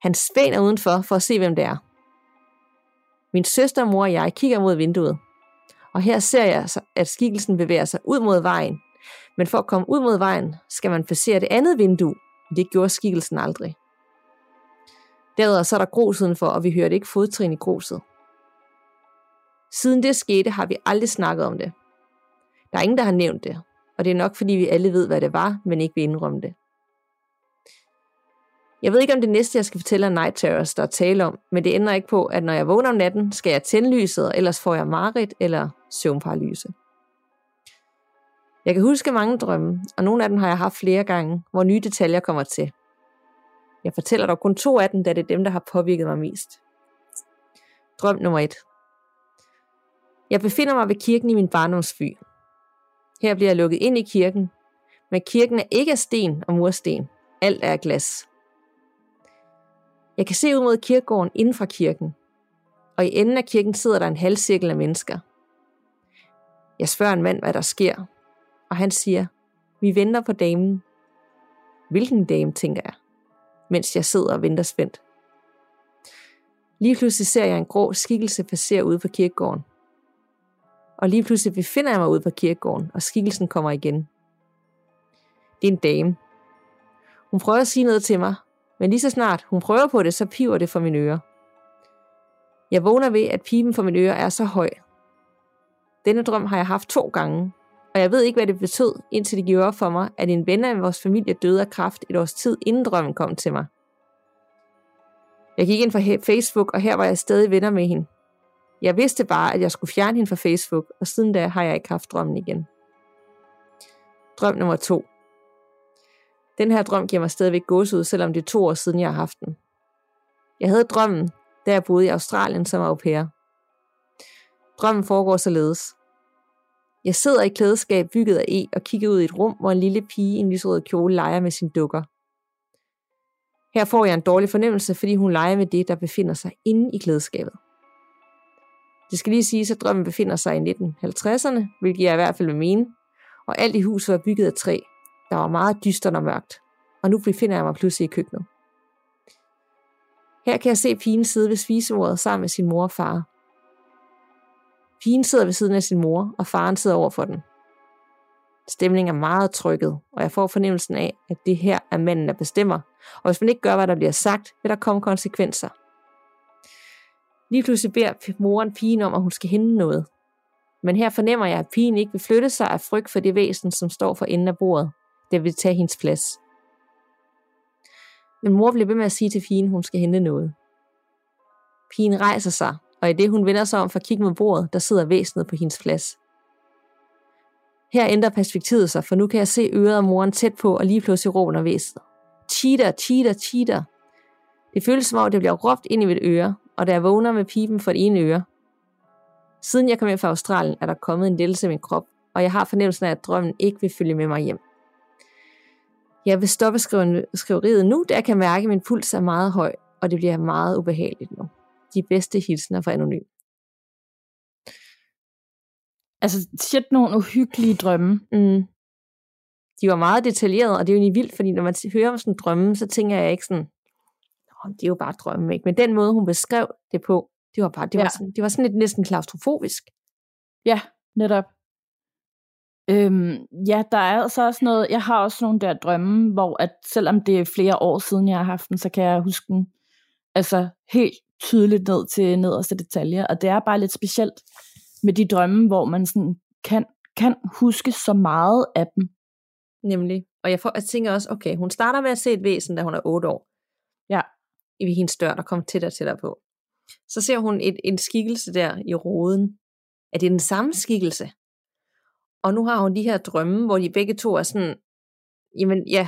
Han spænder udenfor for at se, hvem det er. Min søster, mor og jeg kigger mod vinduet, og her ser jeg, at skikkelsen bevæger sig ud mod vejen, men for at komme ud mod vejen, skal man passere det andet vindue. Det gjorde skikkelsen aldrig. Derudover så er der grus udenfor, og vi hørte ikke fodtrin i gruset. Siden det skete, har vi aldrig snakket om det. Der er ingen, der har nævnt det, og det er nok fordi vi alle ved, hvad det var, men ikke vil indrømme det. Jeg ved ikke, om det næste, jeg skal fortælle er Night Terrors, der er tale om, men det ændrer ikke på, at når jeg vågner om natten, skal jeg tænde lyset, og ellers får jeg mareridt eller søvnparalyse. Jeg kan huske mange drømme, og nogle af dem har jeg haft flere gange, hvor nye detaljer kommer til. Jeg fortæller dog kun to af dem, da det er dem, der har påvirket mig mest. Drøm nummer et. Jeg befinder mig ved kirken i min barndomsby. Her bliver jeg lukket ind i kirken, men kirken er ikke af sten og mursten. Alt er af glas. Jeg kan se ud mod kirkegården inden fra kirken, og i enden af kirken sidder der en halvcirkel af mennesker. Jeg spørger en mand, hvad der sker, og han siger, vi venter på damen. Hvilken dame, tænker jeg, mens jeg sidder og venter spændt. Lige pludselig ser jeg en grå skikkelse passere ude på kirkegården. Og lige pludselig befinder jeg mig ude på kirkegården, og skikkelsen kommer igen. Det er en dame. Hun prøver at sige noget til mig, men lige så snart hun prøver på det, så piver det for mine ører. Jeg vågner ved, at pipen for mine ører er så høj. Denne drøm har jeg haft to gange, og jeg ved ikke, hvad det betød, indtil det gjorde for mig, at en ven af vores familie døde af kræft et års tid, inden drømmen kom til mig. Jeg gik ind på Facebook, og her var jeg stadig venner med hende. Jeg vidste bare, at jeg skulle fjerne hende fra Facebook, og siden da har jeg ikke haft drømmen igen. Drøm nummer to. Den her drøm giver mig stadigvæk gåsehud, selvom det er to år siden, jeg har haft den. Jeg havde drømmen, da jeg boede i Australien som au pair. Drømmen foregår således. Jeg sidder i klædeskab bygget af E og kigger ud i et rum, hvor en lille pige i en lysrød kjole leger med sine dukker. Her får jeg en dårlig fornemmelse, fordi hun leger med det, der befinder sig inde i klædeskabet. Det skal lige siges, at drømmen befinder sig i 1950'erne, hvilket jeg i hvert fald vil mene, og alt i huset var bygget af træ, Der var meget dystert og mørkt, og nu befinder jeg mig pludselig i køkkenet. Her kan jeg se pigen sidde ved spisebordet sammen med sin mor og far. Pigen sidder ved siden af sin mor, og faren sidder over for den. Stemningen er meget trykket, og jeg får fornemmelsen af, at det her er manden, der bestemmer, og hvis man ikke gør, hvad der bliver sagt, vil der komme konsekvenser. Lige pludselig beder moren pigen om, at hun skal hente noget. Men her fornemmer jeg, at pigen ikke vil flytte sig af frygt for det væsen, som står for enden af bordet. Det vil tage hendes plads. Men mor bliver ved med at sige til pigen, at hun skal hente noget. Pigen rejser sig, og i det hun vender sig om for at kigge mod bordet, der sidder væsenet på hendes plads. Her ændrer perspektivet sig, for nu kan jeg se øret af moren tæt på, og lige pludselig råber væsenet. Cheater, cheater, cheater. Det føles som om, det bliver råbt ind i mit øre, og da jeg vågner med pipen for det ene øre. Siden jeg kom hjem fra Australien, er der kommet en lettelse i min krop, og jeg har fornemmelsen af, at drømmen ikke vil følge med mig hjem. Jeg vil stoppe skriveriet nu, da jeg kan mærke, at min puls er meget høj, og det bliver meget ubehageligt nu. De bedste hilsner fra Anonym. Altså, shit, nogle uhyggelige drømme. Mm. De var meget detaljerede, og det er jo egentlig vildt, fordi når man hører om sådan en drømme, så tænker jeg ikke sådan, Nå, det er jo bare drømme, ikke? Men den måde, hun beskrev det på, det var bare, det, ja. var, sådan, det var sådan lidt næsten klaustrofobisk. Ja, netop. Øhm, ja, der er så også noget, jeg har også nogle der drømme, hvor at selvom det er flere år siden, jeg har haft den, så kan jeg huske den altså helt tydeligt ned til nederste detaljer, og det er bare lidt specielt med de drømme, hvor man sådan kan, kan huske så meget af dem. Nemlig. Og jeg, får, jeg tænker også, okay, hun starter med at se et væsen, da hun er 8 år. Ja. I hendes dør, der kommer tættere og tættere på. Så ser hun et, en skikkelse der i roden. Er det den samme skikkelse? Og nu har hun de her drømme, hvor de begge to er sådan, jamen ja,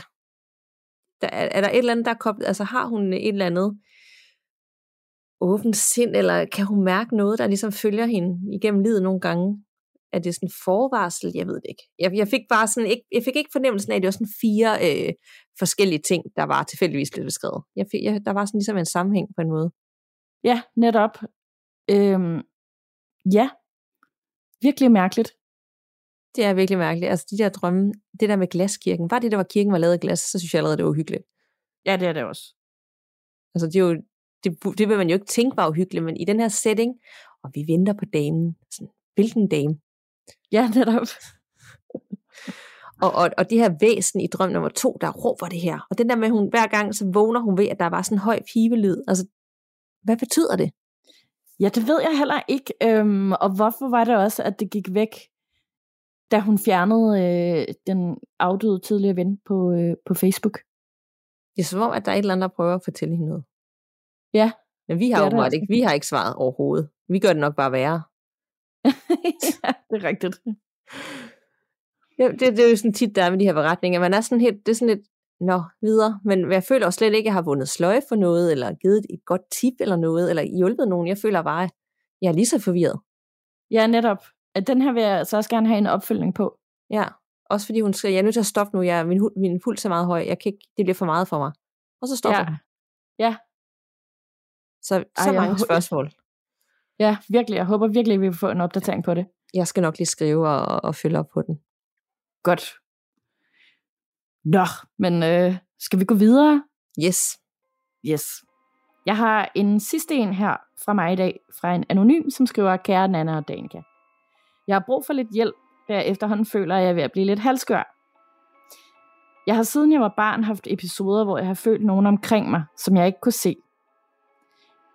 der, er, er der et eller andet, der er koblet, altså har hun et eller andet åbent sind, eller kan hun mærke noget, der ligesom følger hende igennem livet nogle gange? Er det sådan forvarsel? Jeg ved det ikke. Jeg, jeg fik bare sådan ikke, jeg fik ikke fornemmelsen af, at det var sådan fire øh, forskellige ting, der var tilfældigvis blevet beskrevet. Jeg fik, jeg, der var sådan ligesom en sammenhæng på en måde. Ja, netop. Øhm, ja, virkelig mærkeligt. Det er virkelig mærkeligt. Altså de der drømme, det der med glaskirken, var det der var kirken var lavet af glas, så synes jeg allerede, det var uhyggeligt. Ja, det er det også. Altså det er jo, det, det vil man jo ikke tænke var uhyggeligt, men i den her setting, og vi venter på damen. Sådan, hvilken dame? Ja, netop. og, og, og det her væsen i drøm nummer to, der råber det her. Og den der med, at hun hver gang så vågner hun ved, at der var sådan en høj pibelyd. Altså, hvad betyder det? Ja, det ved jeg heller ikke. Øhm, og hvorfor var det også, at det gik væk, da hun fjernede øh, den afdøde tidligere ven på, øh, på Facebook? Det er som om, at der er et eller andet, der prøver at fortælle hende noget. Ja. Men vi har jo ikke, vi har ikke svaret overhovedet. Vi gør det nok bare værre. ja, det er rigtigt. Ja, det, det er jo sådan tit, der er med de her beretninger. Man er sådan helt, det er sådan lidt, nå, videre. Men jeg føler også slet ikke, at jeg har vundet sløje for noget, eller givet et godt tip eller noget, eller hjulpet nogen. Jeg føler bare, at jeg er lige så forvirret. Ja, netop. At den her vil jeg så også gerne have en opfølgning på. Ja, også fordi hun siger, jeg er nødt til at stoppe nu, jeg, min, min puls er meget høj, jeg kan ikke, det bliver for meget for mig. Og så stopper ja. hun. Ja. Så, Ej, så mange jeg, spørgsmål. Ja, virkelig. Jeg håber virkelig, at vi får en opdatering på det. Jeg skal nok lige skrive og, og følge op på den. Godt. Nå, men øh, skal vi gå videre? Yes. Yes. Jeg har en sidste en her fra mig i dag, fra en anonym, som skriver, kære Nana og Danika. Jeg har brug for lidt hjælp, da jeg efterhånden føler, at jeg er ved at blive lidt halskør. Jeg har siden jeg var barn haft episoder, hvor jeg har følt nogen omkring mig, som jeg ikke kunne se.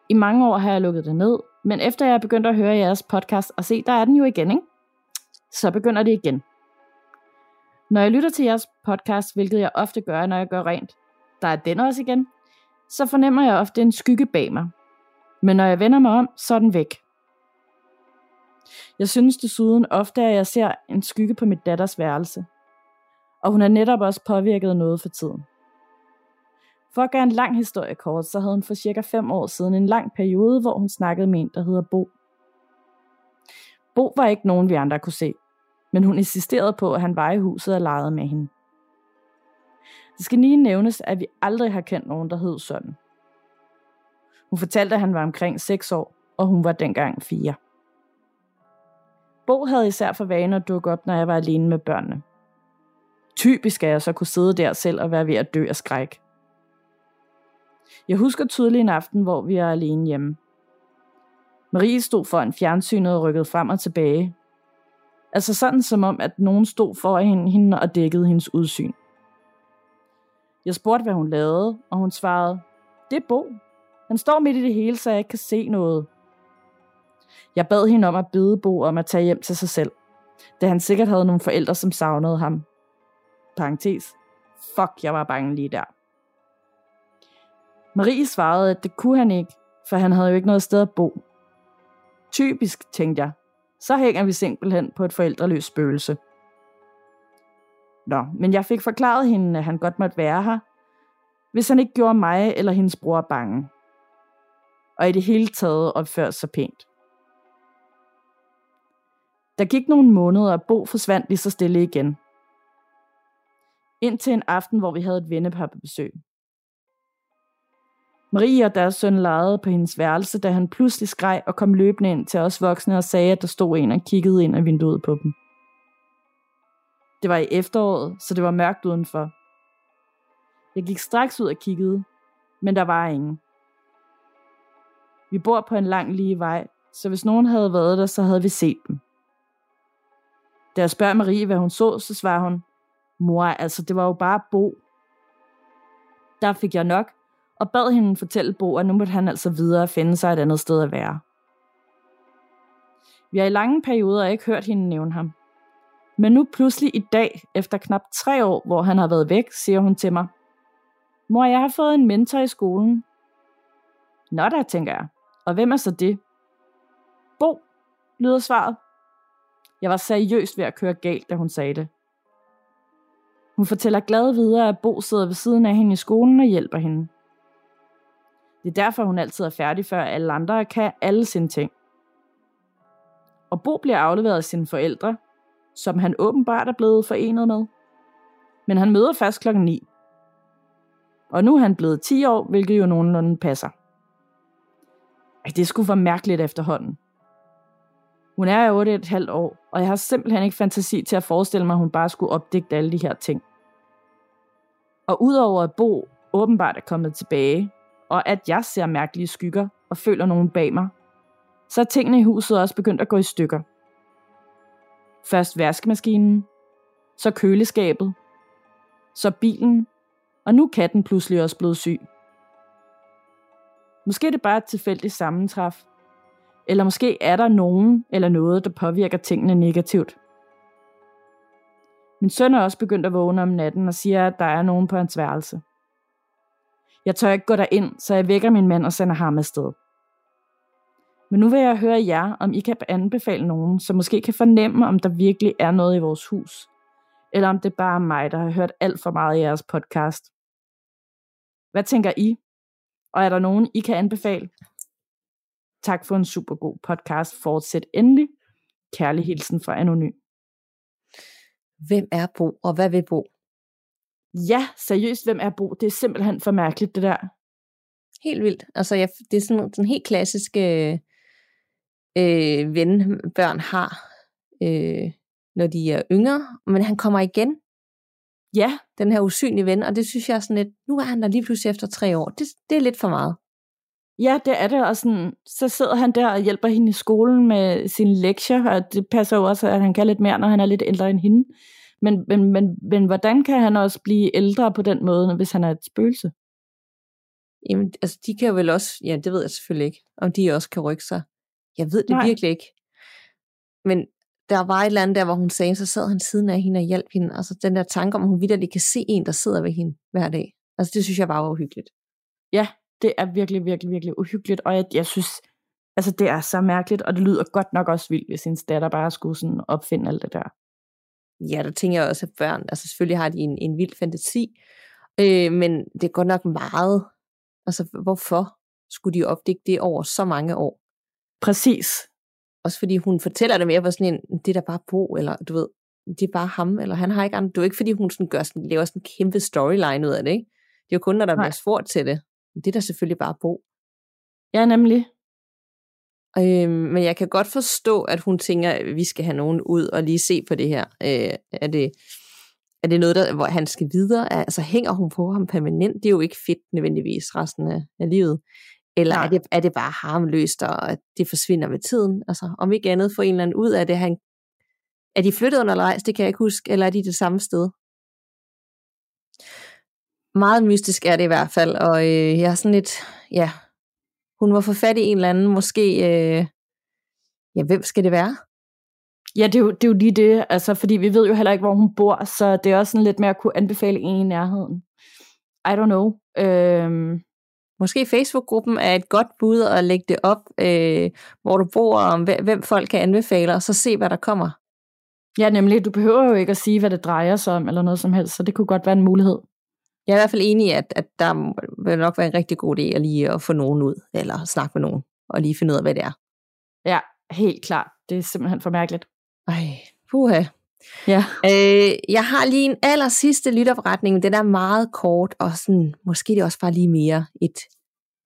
I mange år har jeg lukket det ned, men efter jeg begyndte at høre jeres podcast og se, der er den jo igen, ikke? Så begynder det igen. Når jeg lytter til jeres podcast, hvilket jeg ofte gør, når jeg gør rent, der er den også igen, så fornemmer jeg ofte en skygge bag mig. Men når jeg vender mig om, så er den væk. Jeg synes desuden ofte, at jeg ser en skygge på mit datters værelse. Og hun er netop også påvirket noget for tiden. For at gøre en lang historie kort, så havde hun for cirka 5 år siden en lang periode, hvor hun snakkede med en, der hedder Bo. Bo var ikke nogen, vi andre kunne se, men hun insisterede på, at han var i huset og legede med hende. Det skal lige nævnes, at vi aldrig har kendt nogen, der hed sådan. Hun fortalte, at han var omkring 6 år, og hun var dengang 4. Bo havde især for vane at dukke op, når jeg var alene med børnene. Typisk at jeg så kunne sidde der selv og være ved at dø af skræk. Jeg husker tydeligt en aften, hvor vi er alene hjemme. Marie stod foran fjernsynet og rykkede frem og tilbage. Altså sådan som om, at nogen stod foran hende og dækkede hendes udsyn. Jeg spurgte, hvad hun lavede, og hun svarede, det er Bo. Han står midt i det hele, så jeg ikke kan se noget. Jeg bad hende om at bede Bo om at tage hjem til sig selv, da han sikkert havde nogle forældre, som savnede ham. Parenthes. Fuck, jeg var bange lige der. Marie svarede, at det kunne han ikke, for han havde jo ikke noget sted at bo. Typisk, tænkte jeg. Så hænger vi simpelthen på et forældreløst spøgelse. Nå, men jeg fik forklaret hende, at han godt måtte være her, hvis han ikke gjorde mig eller hendes bror bange. Og i det hele taget opførte sig pænt. Der gik nogle måneder, og Bo forsvandt lige så stille igen. Indtil en aften, hvor vi havde et vennepar på besøg. Marie og deres søn legede på hendes værelse, da han pludselig skreg og kom løbende ind til os voksne og sagde, at der stod en og kiggede ind af vinduet på dem. Det var i efteråret, så det var mørkt udenfor. Jeg gik straks ud og kiggede, men der var ingen. Vi bor på en lang lige vej, så hvis nogen havde været der, så havde vi set dem. Da jeg spørger Marie, hvad hun så, så svarer hun, mor, altså det var jo bare Bo. Der fik jeg nok, og bad hende fortælle Bo, at nu måtte han altså videre finde sig et andet sted at være. Vi har i lange perioder ikke hørt hende nævne ham. Men nu pludselig i dag, efter knap tre år, hvor han har været væk, siger hun til mig, Mor, jeg har fået en mentor i skolen. Nå da, tænker jeg. Og hvem er så det? Bo, lyder svaret. Jeg var seriøst ved at køre galt, da hun sagde det. Hun fortæller glad videre, at Bo sidder ved siden af hende i skolen og hjælper hende. Det er derfor, hun altid er færdig, før alle andre kan alle sine ting. Og Bo bliver afleveret af sine forældre, som han åbenbart er blevet forenet med. Men han møder først klokken 9. Og nu er han blevet 10 år, hvilket jo nogenlunde passer. Ej, det skulle være mærkeligt efterhånden. Hun er 8 et halvt år, og jeg har simpelthen ikke fantasi til at forestille mig, at hun bare skulle opdigte alle de her ting. Og udover at Bo åbenbart er kommet tilbage, og at jeg ser mærkelige skygger og føler nogen bag mig, så er tingene i huset også begyndt at gå i stykker. Først vaskemaskinen, så køleskabet, så bilen, og nu er katten pludselig også blevet syg. Måske er det bare et tilfældigt sammentræf, eller måske er der nogen eller noget, der påvirker tingene negativt. Min søn er også begyndt at vågne om natten og siger, at der er nogen på hans værelse. Jeg tør ikke gå derind, så jeg vækker min mand og sender ham afsted. Men nu vil jeg høre jer, om I kan anbefale nogen, som måske kan fornemme, om der virkelig er noget i vores hus. Eller om det bare er mig, der har hørt alt for meget i jeres podcast. Hvad tænker I? Og er der nogen, I kan anbefale? Tak for en super god podcast. Fortsæt endelig. Kærlig hilsen fra Anonym. Hvem er Bo, og hvad vil Bo? Ja, seriøst, hvem er Bo? Det er simpelthen for mærkeligt, det der. Helt vildt. Altså, jeg, det er sådan, sådan helt klassisk øh, ven, børn har, øh, når de er yngre. Men han kommer igen. Ja. Den her usynlige ven, og det synes jeg er sådan lidt, nu er han der lige pludselig efter tre år. Det, det er lidt for meget. Ja, det er det, og sådan, så sidder han der og hjælper hende i skolen med sine lektier, og det passer jo også, at han kan lidt mere, når han er lidt ældre end hende. Men, men, men, men hvordan kan han også blive ældre på den måde, hvis han er et spøgelse? Jamen, altså, de kan jo vel også, ja, det ved jeg selvfølgelig ikke, om de også kan rykke sig. Jeg ved det Nej. virkelig ikke. Men der var et eller andet der, hvor hun sagde, så sad han siden af hende og hjalp hende. Altså den der tanke om, at hun vidderligt kan se en, der sidder ved hende hver dag. Altså det synes jeg bare var uhyggeligt. Ja, det er virkelig, virkelig, virkelig uhyggeligt, og jeg, jeg synes, altså det er så mærkeligt, og det lyder godt nok også vildt, hvis hendes datter bare skulle sådan opfinde alt det der. Ja, der tænker jeg også, at børn, altså selvfølgelig har de en, en vild fantasi, øh, men det er godt nok meget, altså hvorfor skulle de opdække det over så mange år? Præcis. Også fordi hun fortæller det mere på sådan en, det er da bare Bo, eller du ved, det er bare ham, eller han har ikke andet. Det er jo ikke, fordi hun sådan gør sådan, laver sådan en kæmpe storyline ud af det, ikke? Det er jo kun, når der bliver spurgt til det. Det er da selvfølgelig bare Bo. Ja, nemlig. Øh, men jeg kan godt forstå, at hun tænker, at vi skal have nogen ud og lige se på det her. Øh, er, det, er det noget, der, hvor han skal videre? Altså hænger hun på ham permanent? Det er jo ikke fedt nødvendigvis resten af, af livet. Eller er det, er det bare harmløst, og at det forsvinder med tiden? Altså, om ikke andet få en eller anden ud af det. Han, er de flyttet undervejs? Det kan jeg ikke huske. Eller er de det samme sted? Meget mystisk er det i hvert fald, og øh, jeg er sådan lidt, ja, hun var for fat i en eller anden, måske, øh, ja, hvem skal det være? Ja, det er, jo, det er jo lige det, altså, fordi vi ved jo heller ikke, hvor hun bor, så det er også sådan lidt med at kunne anbefale en i nærheden. I don't know. Øhm. Måske Facebook-gruppen er et godt bud at lægge det op, øh, hvor du bor, og hvem folk kan anbefale, og så se, hvad der kommer. Ja, nemlig. Du behøver jo ikke at sige, hvad det drejer sig om, eller noget som helst, så det kunne godt være en mulighed. Jeg er i hvert fald enig i, at, at der vil nok være en rigtig god idé at lige at få nogen ud, eller snakke med nogen, og lige finde ud af, hvad det er. Ja, helt klart. Det er simpelthen for mærkeligt. Ej, puha. Ja. Øh, jeg har lige en aller sidste lytopretning, men den er meget kort, og sådan, måske det er også bare lige mere et,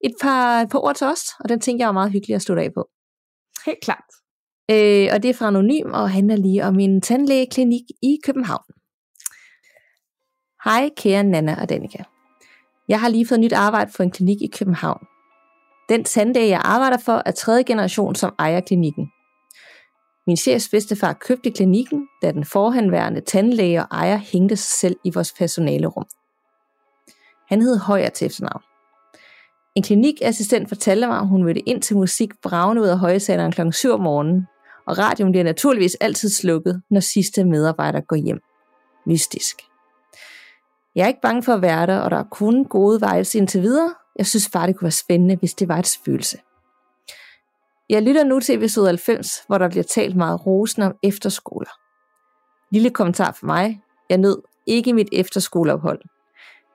et, par, et par ord til os, og den tænker jeg er meget hyggelig at slutte af på. Helt klart. Øh, og det er fra Anonym, og handler lige om en tandlægeklinik i København. Hej kære Nana og Danika. Jeg har lige fået nyt arbejde for en klinik i København. Den tandlæge, jeg arbejder for, er tredje generation, som ejer klinikken. Min chefs bedstefar købte klinikken, da den forhenværende tandlæge og ejer hængte sig selv i vores personalerum. Han hed Højer til efternavn. En klinikassistent fortalte mig, at hun mødte ind til musik bravende ud af højsaleren kl. 7 om morgenen, og radioen bliver naturligvis altid slukket, når sidste medarbejder går hjem. Mystisk. Jeg er ikke bange for at være der, og der er kun gode vibes indtil videre. Jeg synes bare, det kunne være spændende, hvis det var et spøgelse. Jeg lytter nu til episode 90, hvor der bliver talt meget rosende om efterskoler. Lille kommentar for mig. Jeg nød ikke mit efterskoleophold.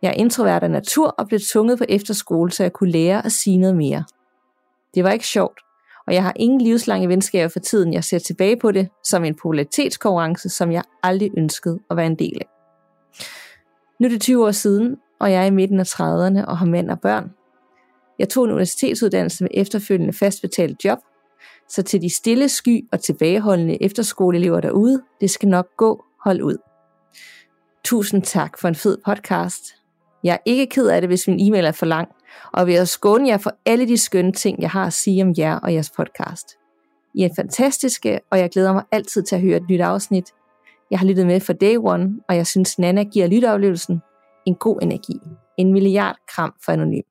Jeg er introvert af natur og blev tvunget på efterskole, så jeg kunne lære at sige noget mere. Det var ikke sjovt, og jeg har ingen livslange venskaber for tiden. Jeg ser tilbage på det som en popularitetskonkurrence, som jeg aldrig ønskede at være en del af. Nu er det 20 år siden, og jeg er i midten af 30'erne og har mænd og børn. Jeg tog en universitetsuddannelse med efterfølgende fastbetalt job, så til de stille sky og tilbageholdende efterskoleelever derude, det skal nok gå, hold ud. Tusind tak for en fed podcast. Jeg er ikke ked af det, hvis min e-mail er for lang, og vil jeg skåne jer for alle de skønne ting, jeg har at sige om jer og jeres podcast. I er fantastiske, og jeg glæder mig altid til at høre et nyt afsnit. Jeg har lyttet med for day one, og jeg synes, Nana giver lytteoplevelsen en god energi. En milliard kram for anonym.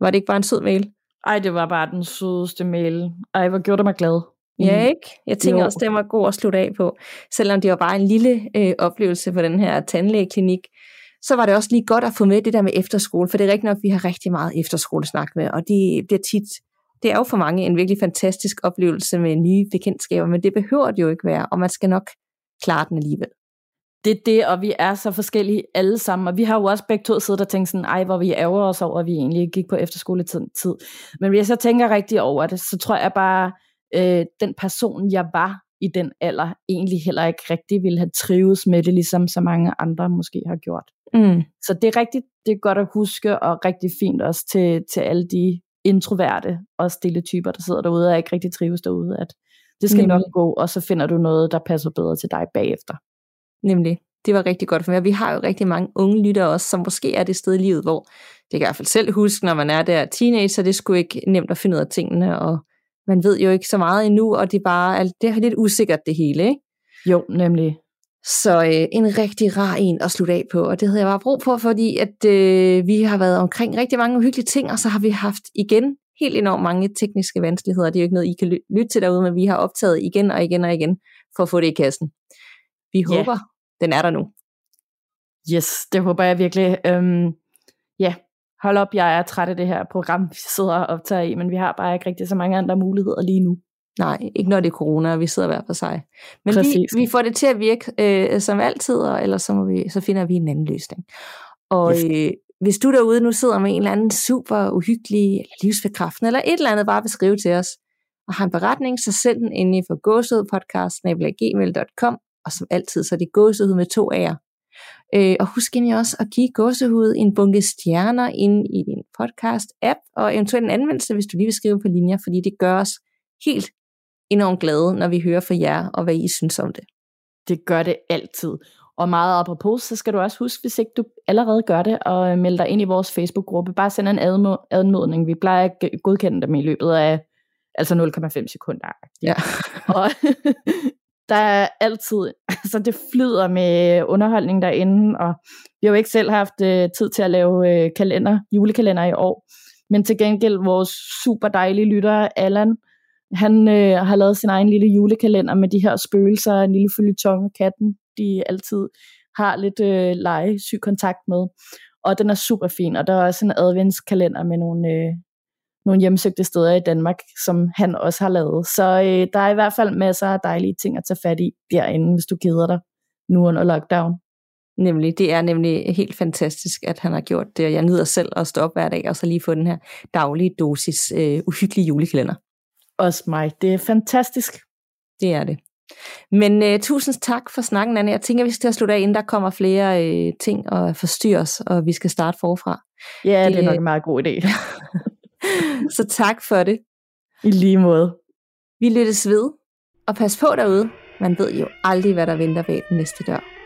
Var det ikke bare en sød mail? Ej, det var bare den sødeste mail. Ej, hvor gjorde det mig glad. Ja, ikke? Jeg tænker jo. også, det var god at slutte af på. Selvom det var bare en lille øh, oplevelse på den her tandlægeklinik, så var det også lige godt at få med det der med efterskole, for det er rigtigt nok, at vi har rigtig meget efterskolesnak med, og det bliver tit, det er jo for mange en virkelig fantastisk oplevelse med nye bekendtskaber, men det behøver det jo ikke være, og man skal nok klare den alligevel det er det, og vi er så forskellige alle sammen, og vi har jo også begge to siddet og tænkt sådan, ej, hvor vi ærger os over, at vi egentlig gik på efterskoletid. Men hvis jeg så tænker rigtig over det, så tror jeg bare, øh, den person, jeg var i den alder, egentlig heller ikke rigtig ville have trives med det, ligesom så mange andre måske har gjort. Mm. Så det er rigtigt, det er godt at huske, og rigtig fint også til, til alle de introverte og stille typer, der sidder derude og ikke rigtig trives derude, at det skal mm. nok gå, og så finder du noget, der passer bedre til dig bagefter. Nemlig. Det var rigtig godt for mig. Vi har jo rigtig mange unge lyttere også, som måske er det sted i livet, hvor det kan jeg i hvert fald selv huske, når man er der teenager, det er sgu ikke nemt at finde ud af tingene, og man ved jo ikke så meget endnu, og det er bare det er lidt usikkert det hele, ikke? Jo, nemlig. Så øh, en rigtig rar en at slutte af på, og det havde jeg bare brug for, fordi at øh, vi har været omkring rigtig mange uhyggelige ting, og så har vi haft igen helt enormt mange tekniske vanskeligheder. Det er jo ikke noget, I kan lytte til derude, men vi har optaget igen og igen og igen for at få det i kassen. Vi yeah. håber, den er der nu. Yes, det håber jeg virkelig. Øhm, ja, hold op, jeg er træt af det her program, vi sidder og optager i, men vi har bare ikke rigtig så mange andre muligheder lige nu. Nej, ikke når det er corona, og vi sidder hver for sig. Men vi, vi får det til at virke øh, som altid, og ellers så, må vi, så finder vi en anden løsning. Og yes. øh, hvis du derude nu sidder med en eller anden super uhyggelig, eller livsbekræftende, eller et eller andet, bare vil skrive til os, og har en beretning, så send den ind i for gåsehudpodcast.gmail.com og som altid, så er det gåsehud med to A'er. Øh, og husk egentlig også at give gåsehud en bunke stjerner ind i din podcast-app, og eventuelt en anmeldelse, hvis du lige vil skrive på linjer, fordi det gør os helt enormt glade, når vi hører fra jer, og hvad I synes om det. Det gør det altid. Og meget apropos, så skal du også huske, hvis ikke du allerede gør det, og melde dig ind i vores Facebook-gruppe. Bare send en anmodning. Vi plejer at godkende dem i løbet af altså 0,5 sekunder. Ja. og der er altid, altså det flyder med underholdning derinde, og vi har jo ikke selv haft øh, tid til at lave øh, kalender, julekalender i år, men til gengæld vores super dejlige lytter, Allan, han øh, har lavet sin egen lille julekalender med de her spøgelser, en lille følgetong og katten, de altid har lidt øh, lege, syg kontakt med. Og den er super fin, og der er også en adventskalender med nogle, øh, nogle hjemsøgte steder i Danmark, som han også har lavet. Så øh, der er i hvert fald masser af dejlige ting at tage fat i derinde, hvis du keder dig nu under lockdown. Nemlig, det er nemlig helt fantastisk, at han har gjort det, og jeg nyder selv at stå op hver dag, og så lige få den her daglige dosis øh, uhyggelige julekalender. Også mig. Det er fantastisk. Det er det. Men øh, tusind tak for snakken, Anne. Jeg tænker, vi skal slutte af, inden der kommer flere øh, ting og forstyrres, og vi skal starte forfra. Ja, det, det er nok en meget god idé. Så tak for det. I lige måde. Vi lyttes ved, og pas på derude. Man ved jo aldrig, hvad der venter ved den næste dør.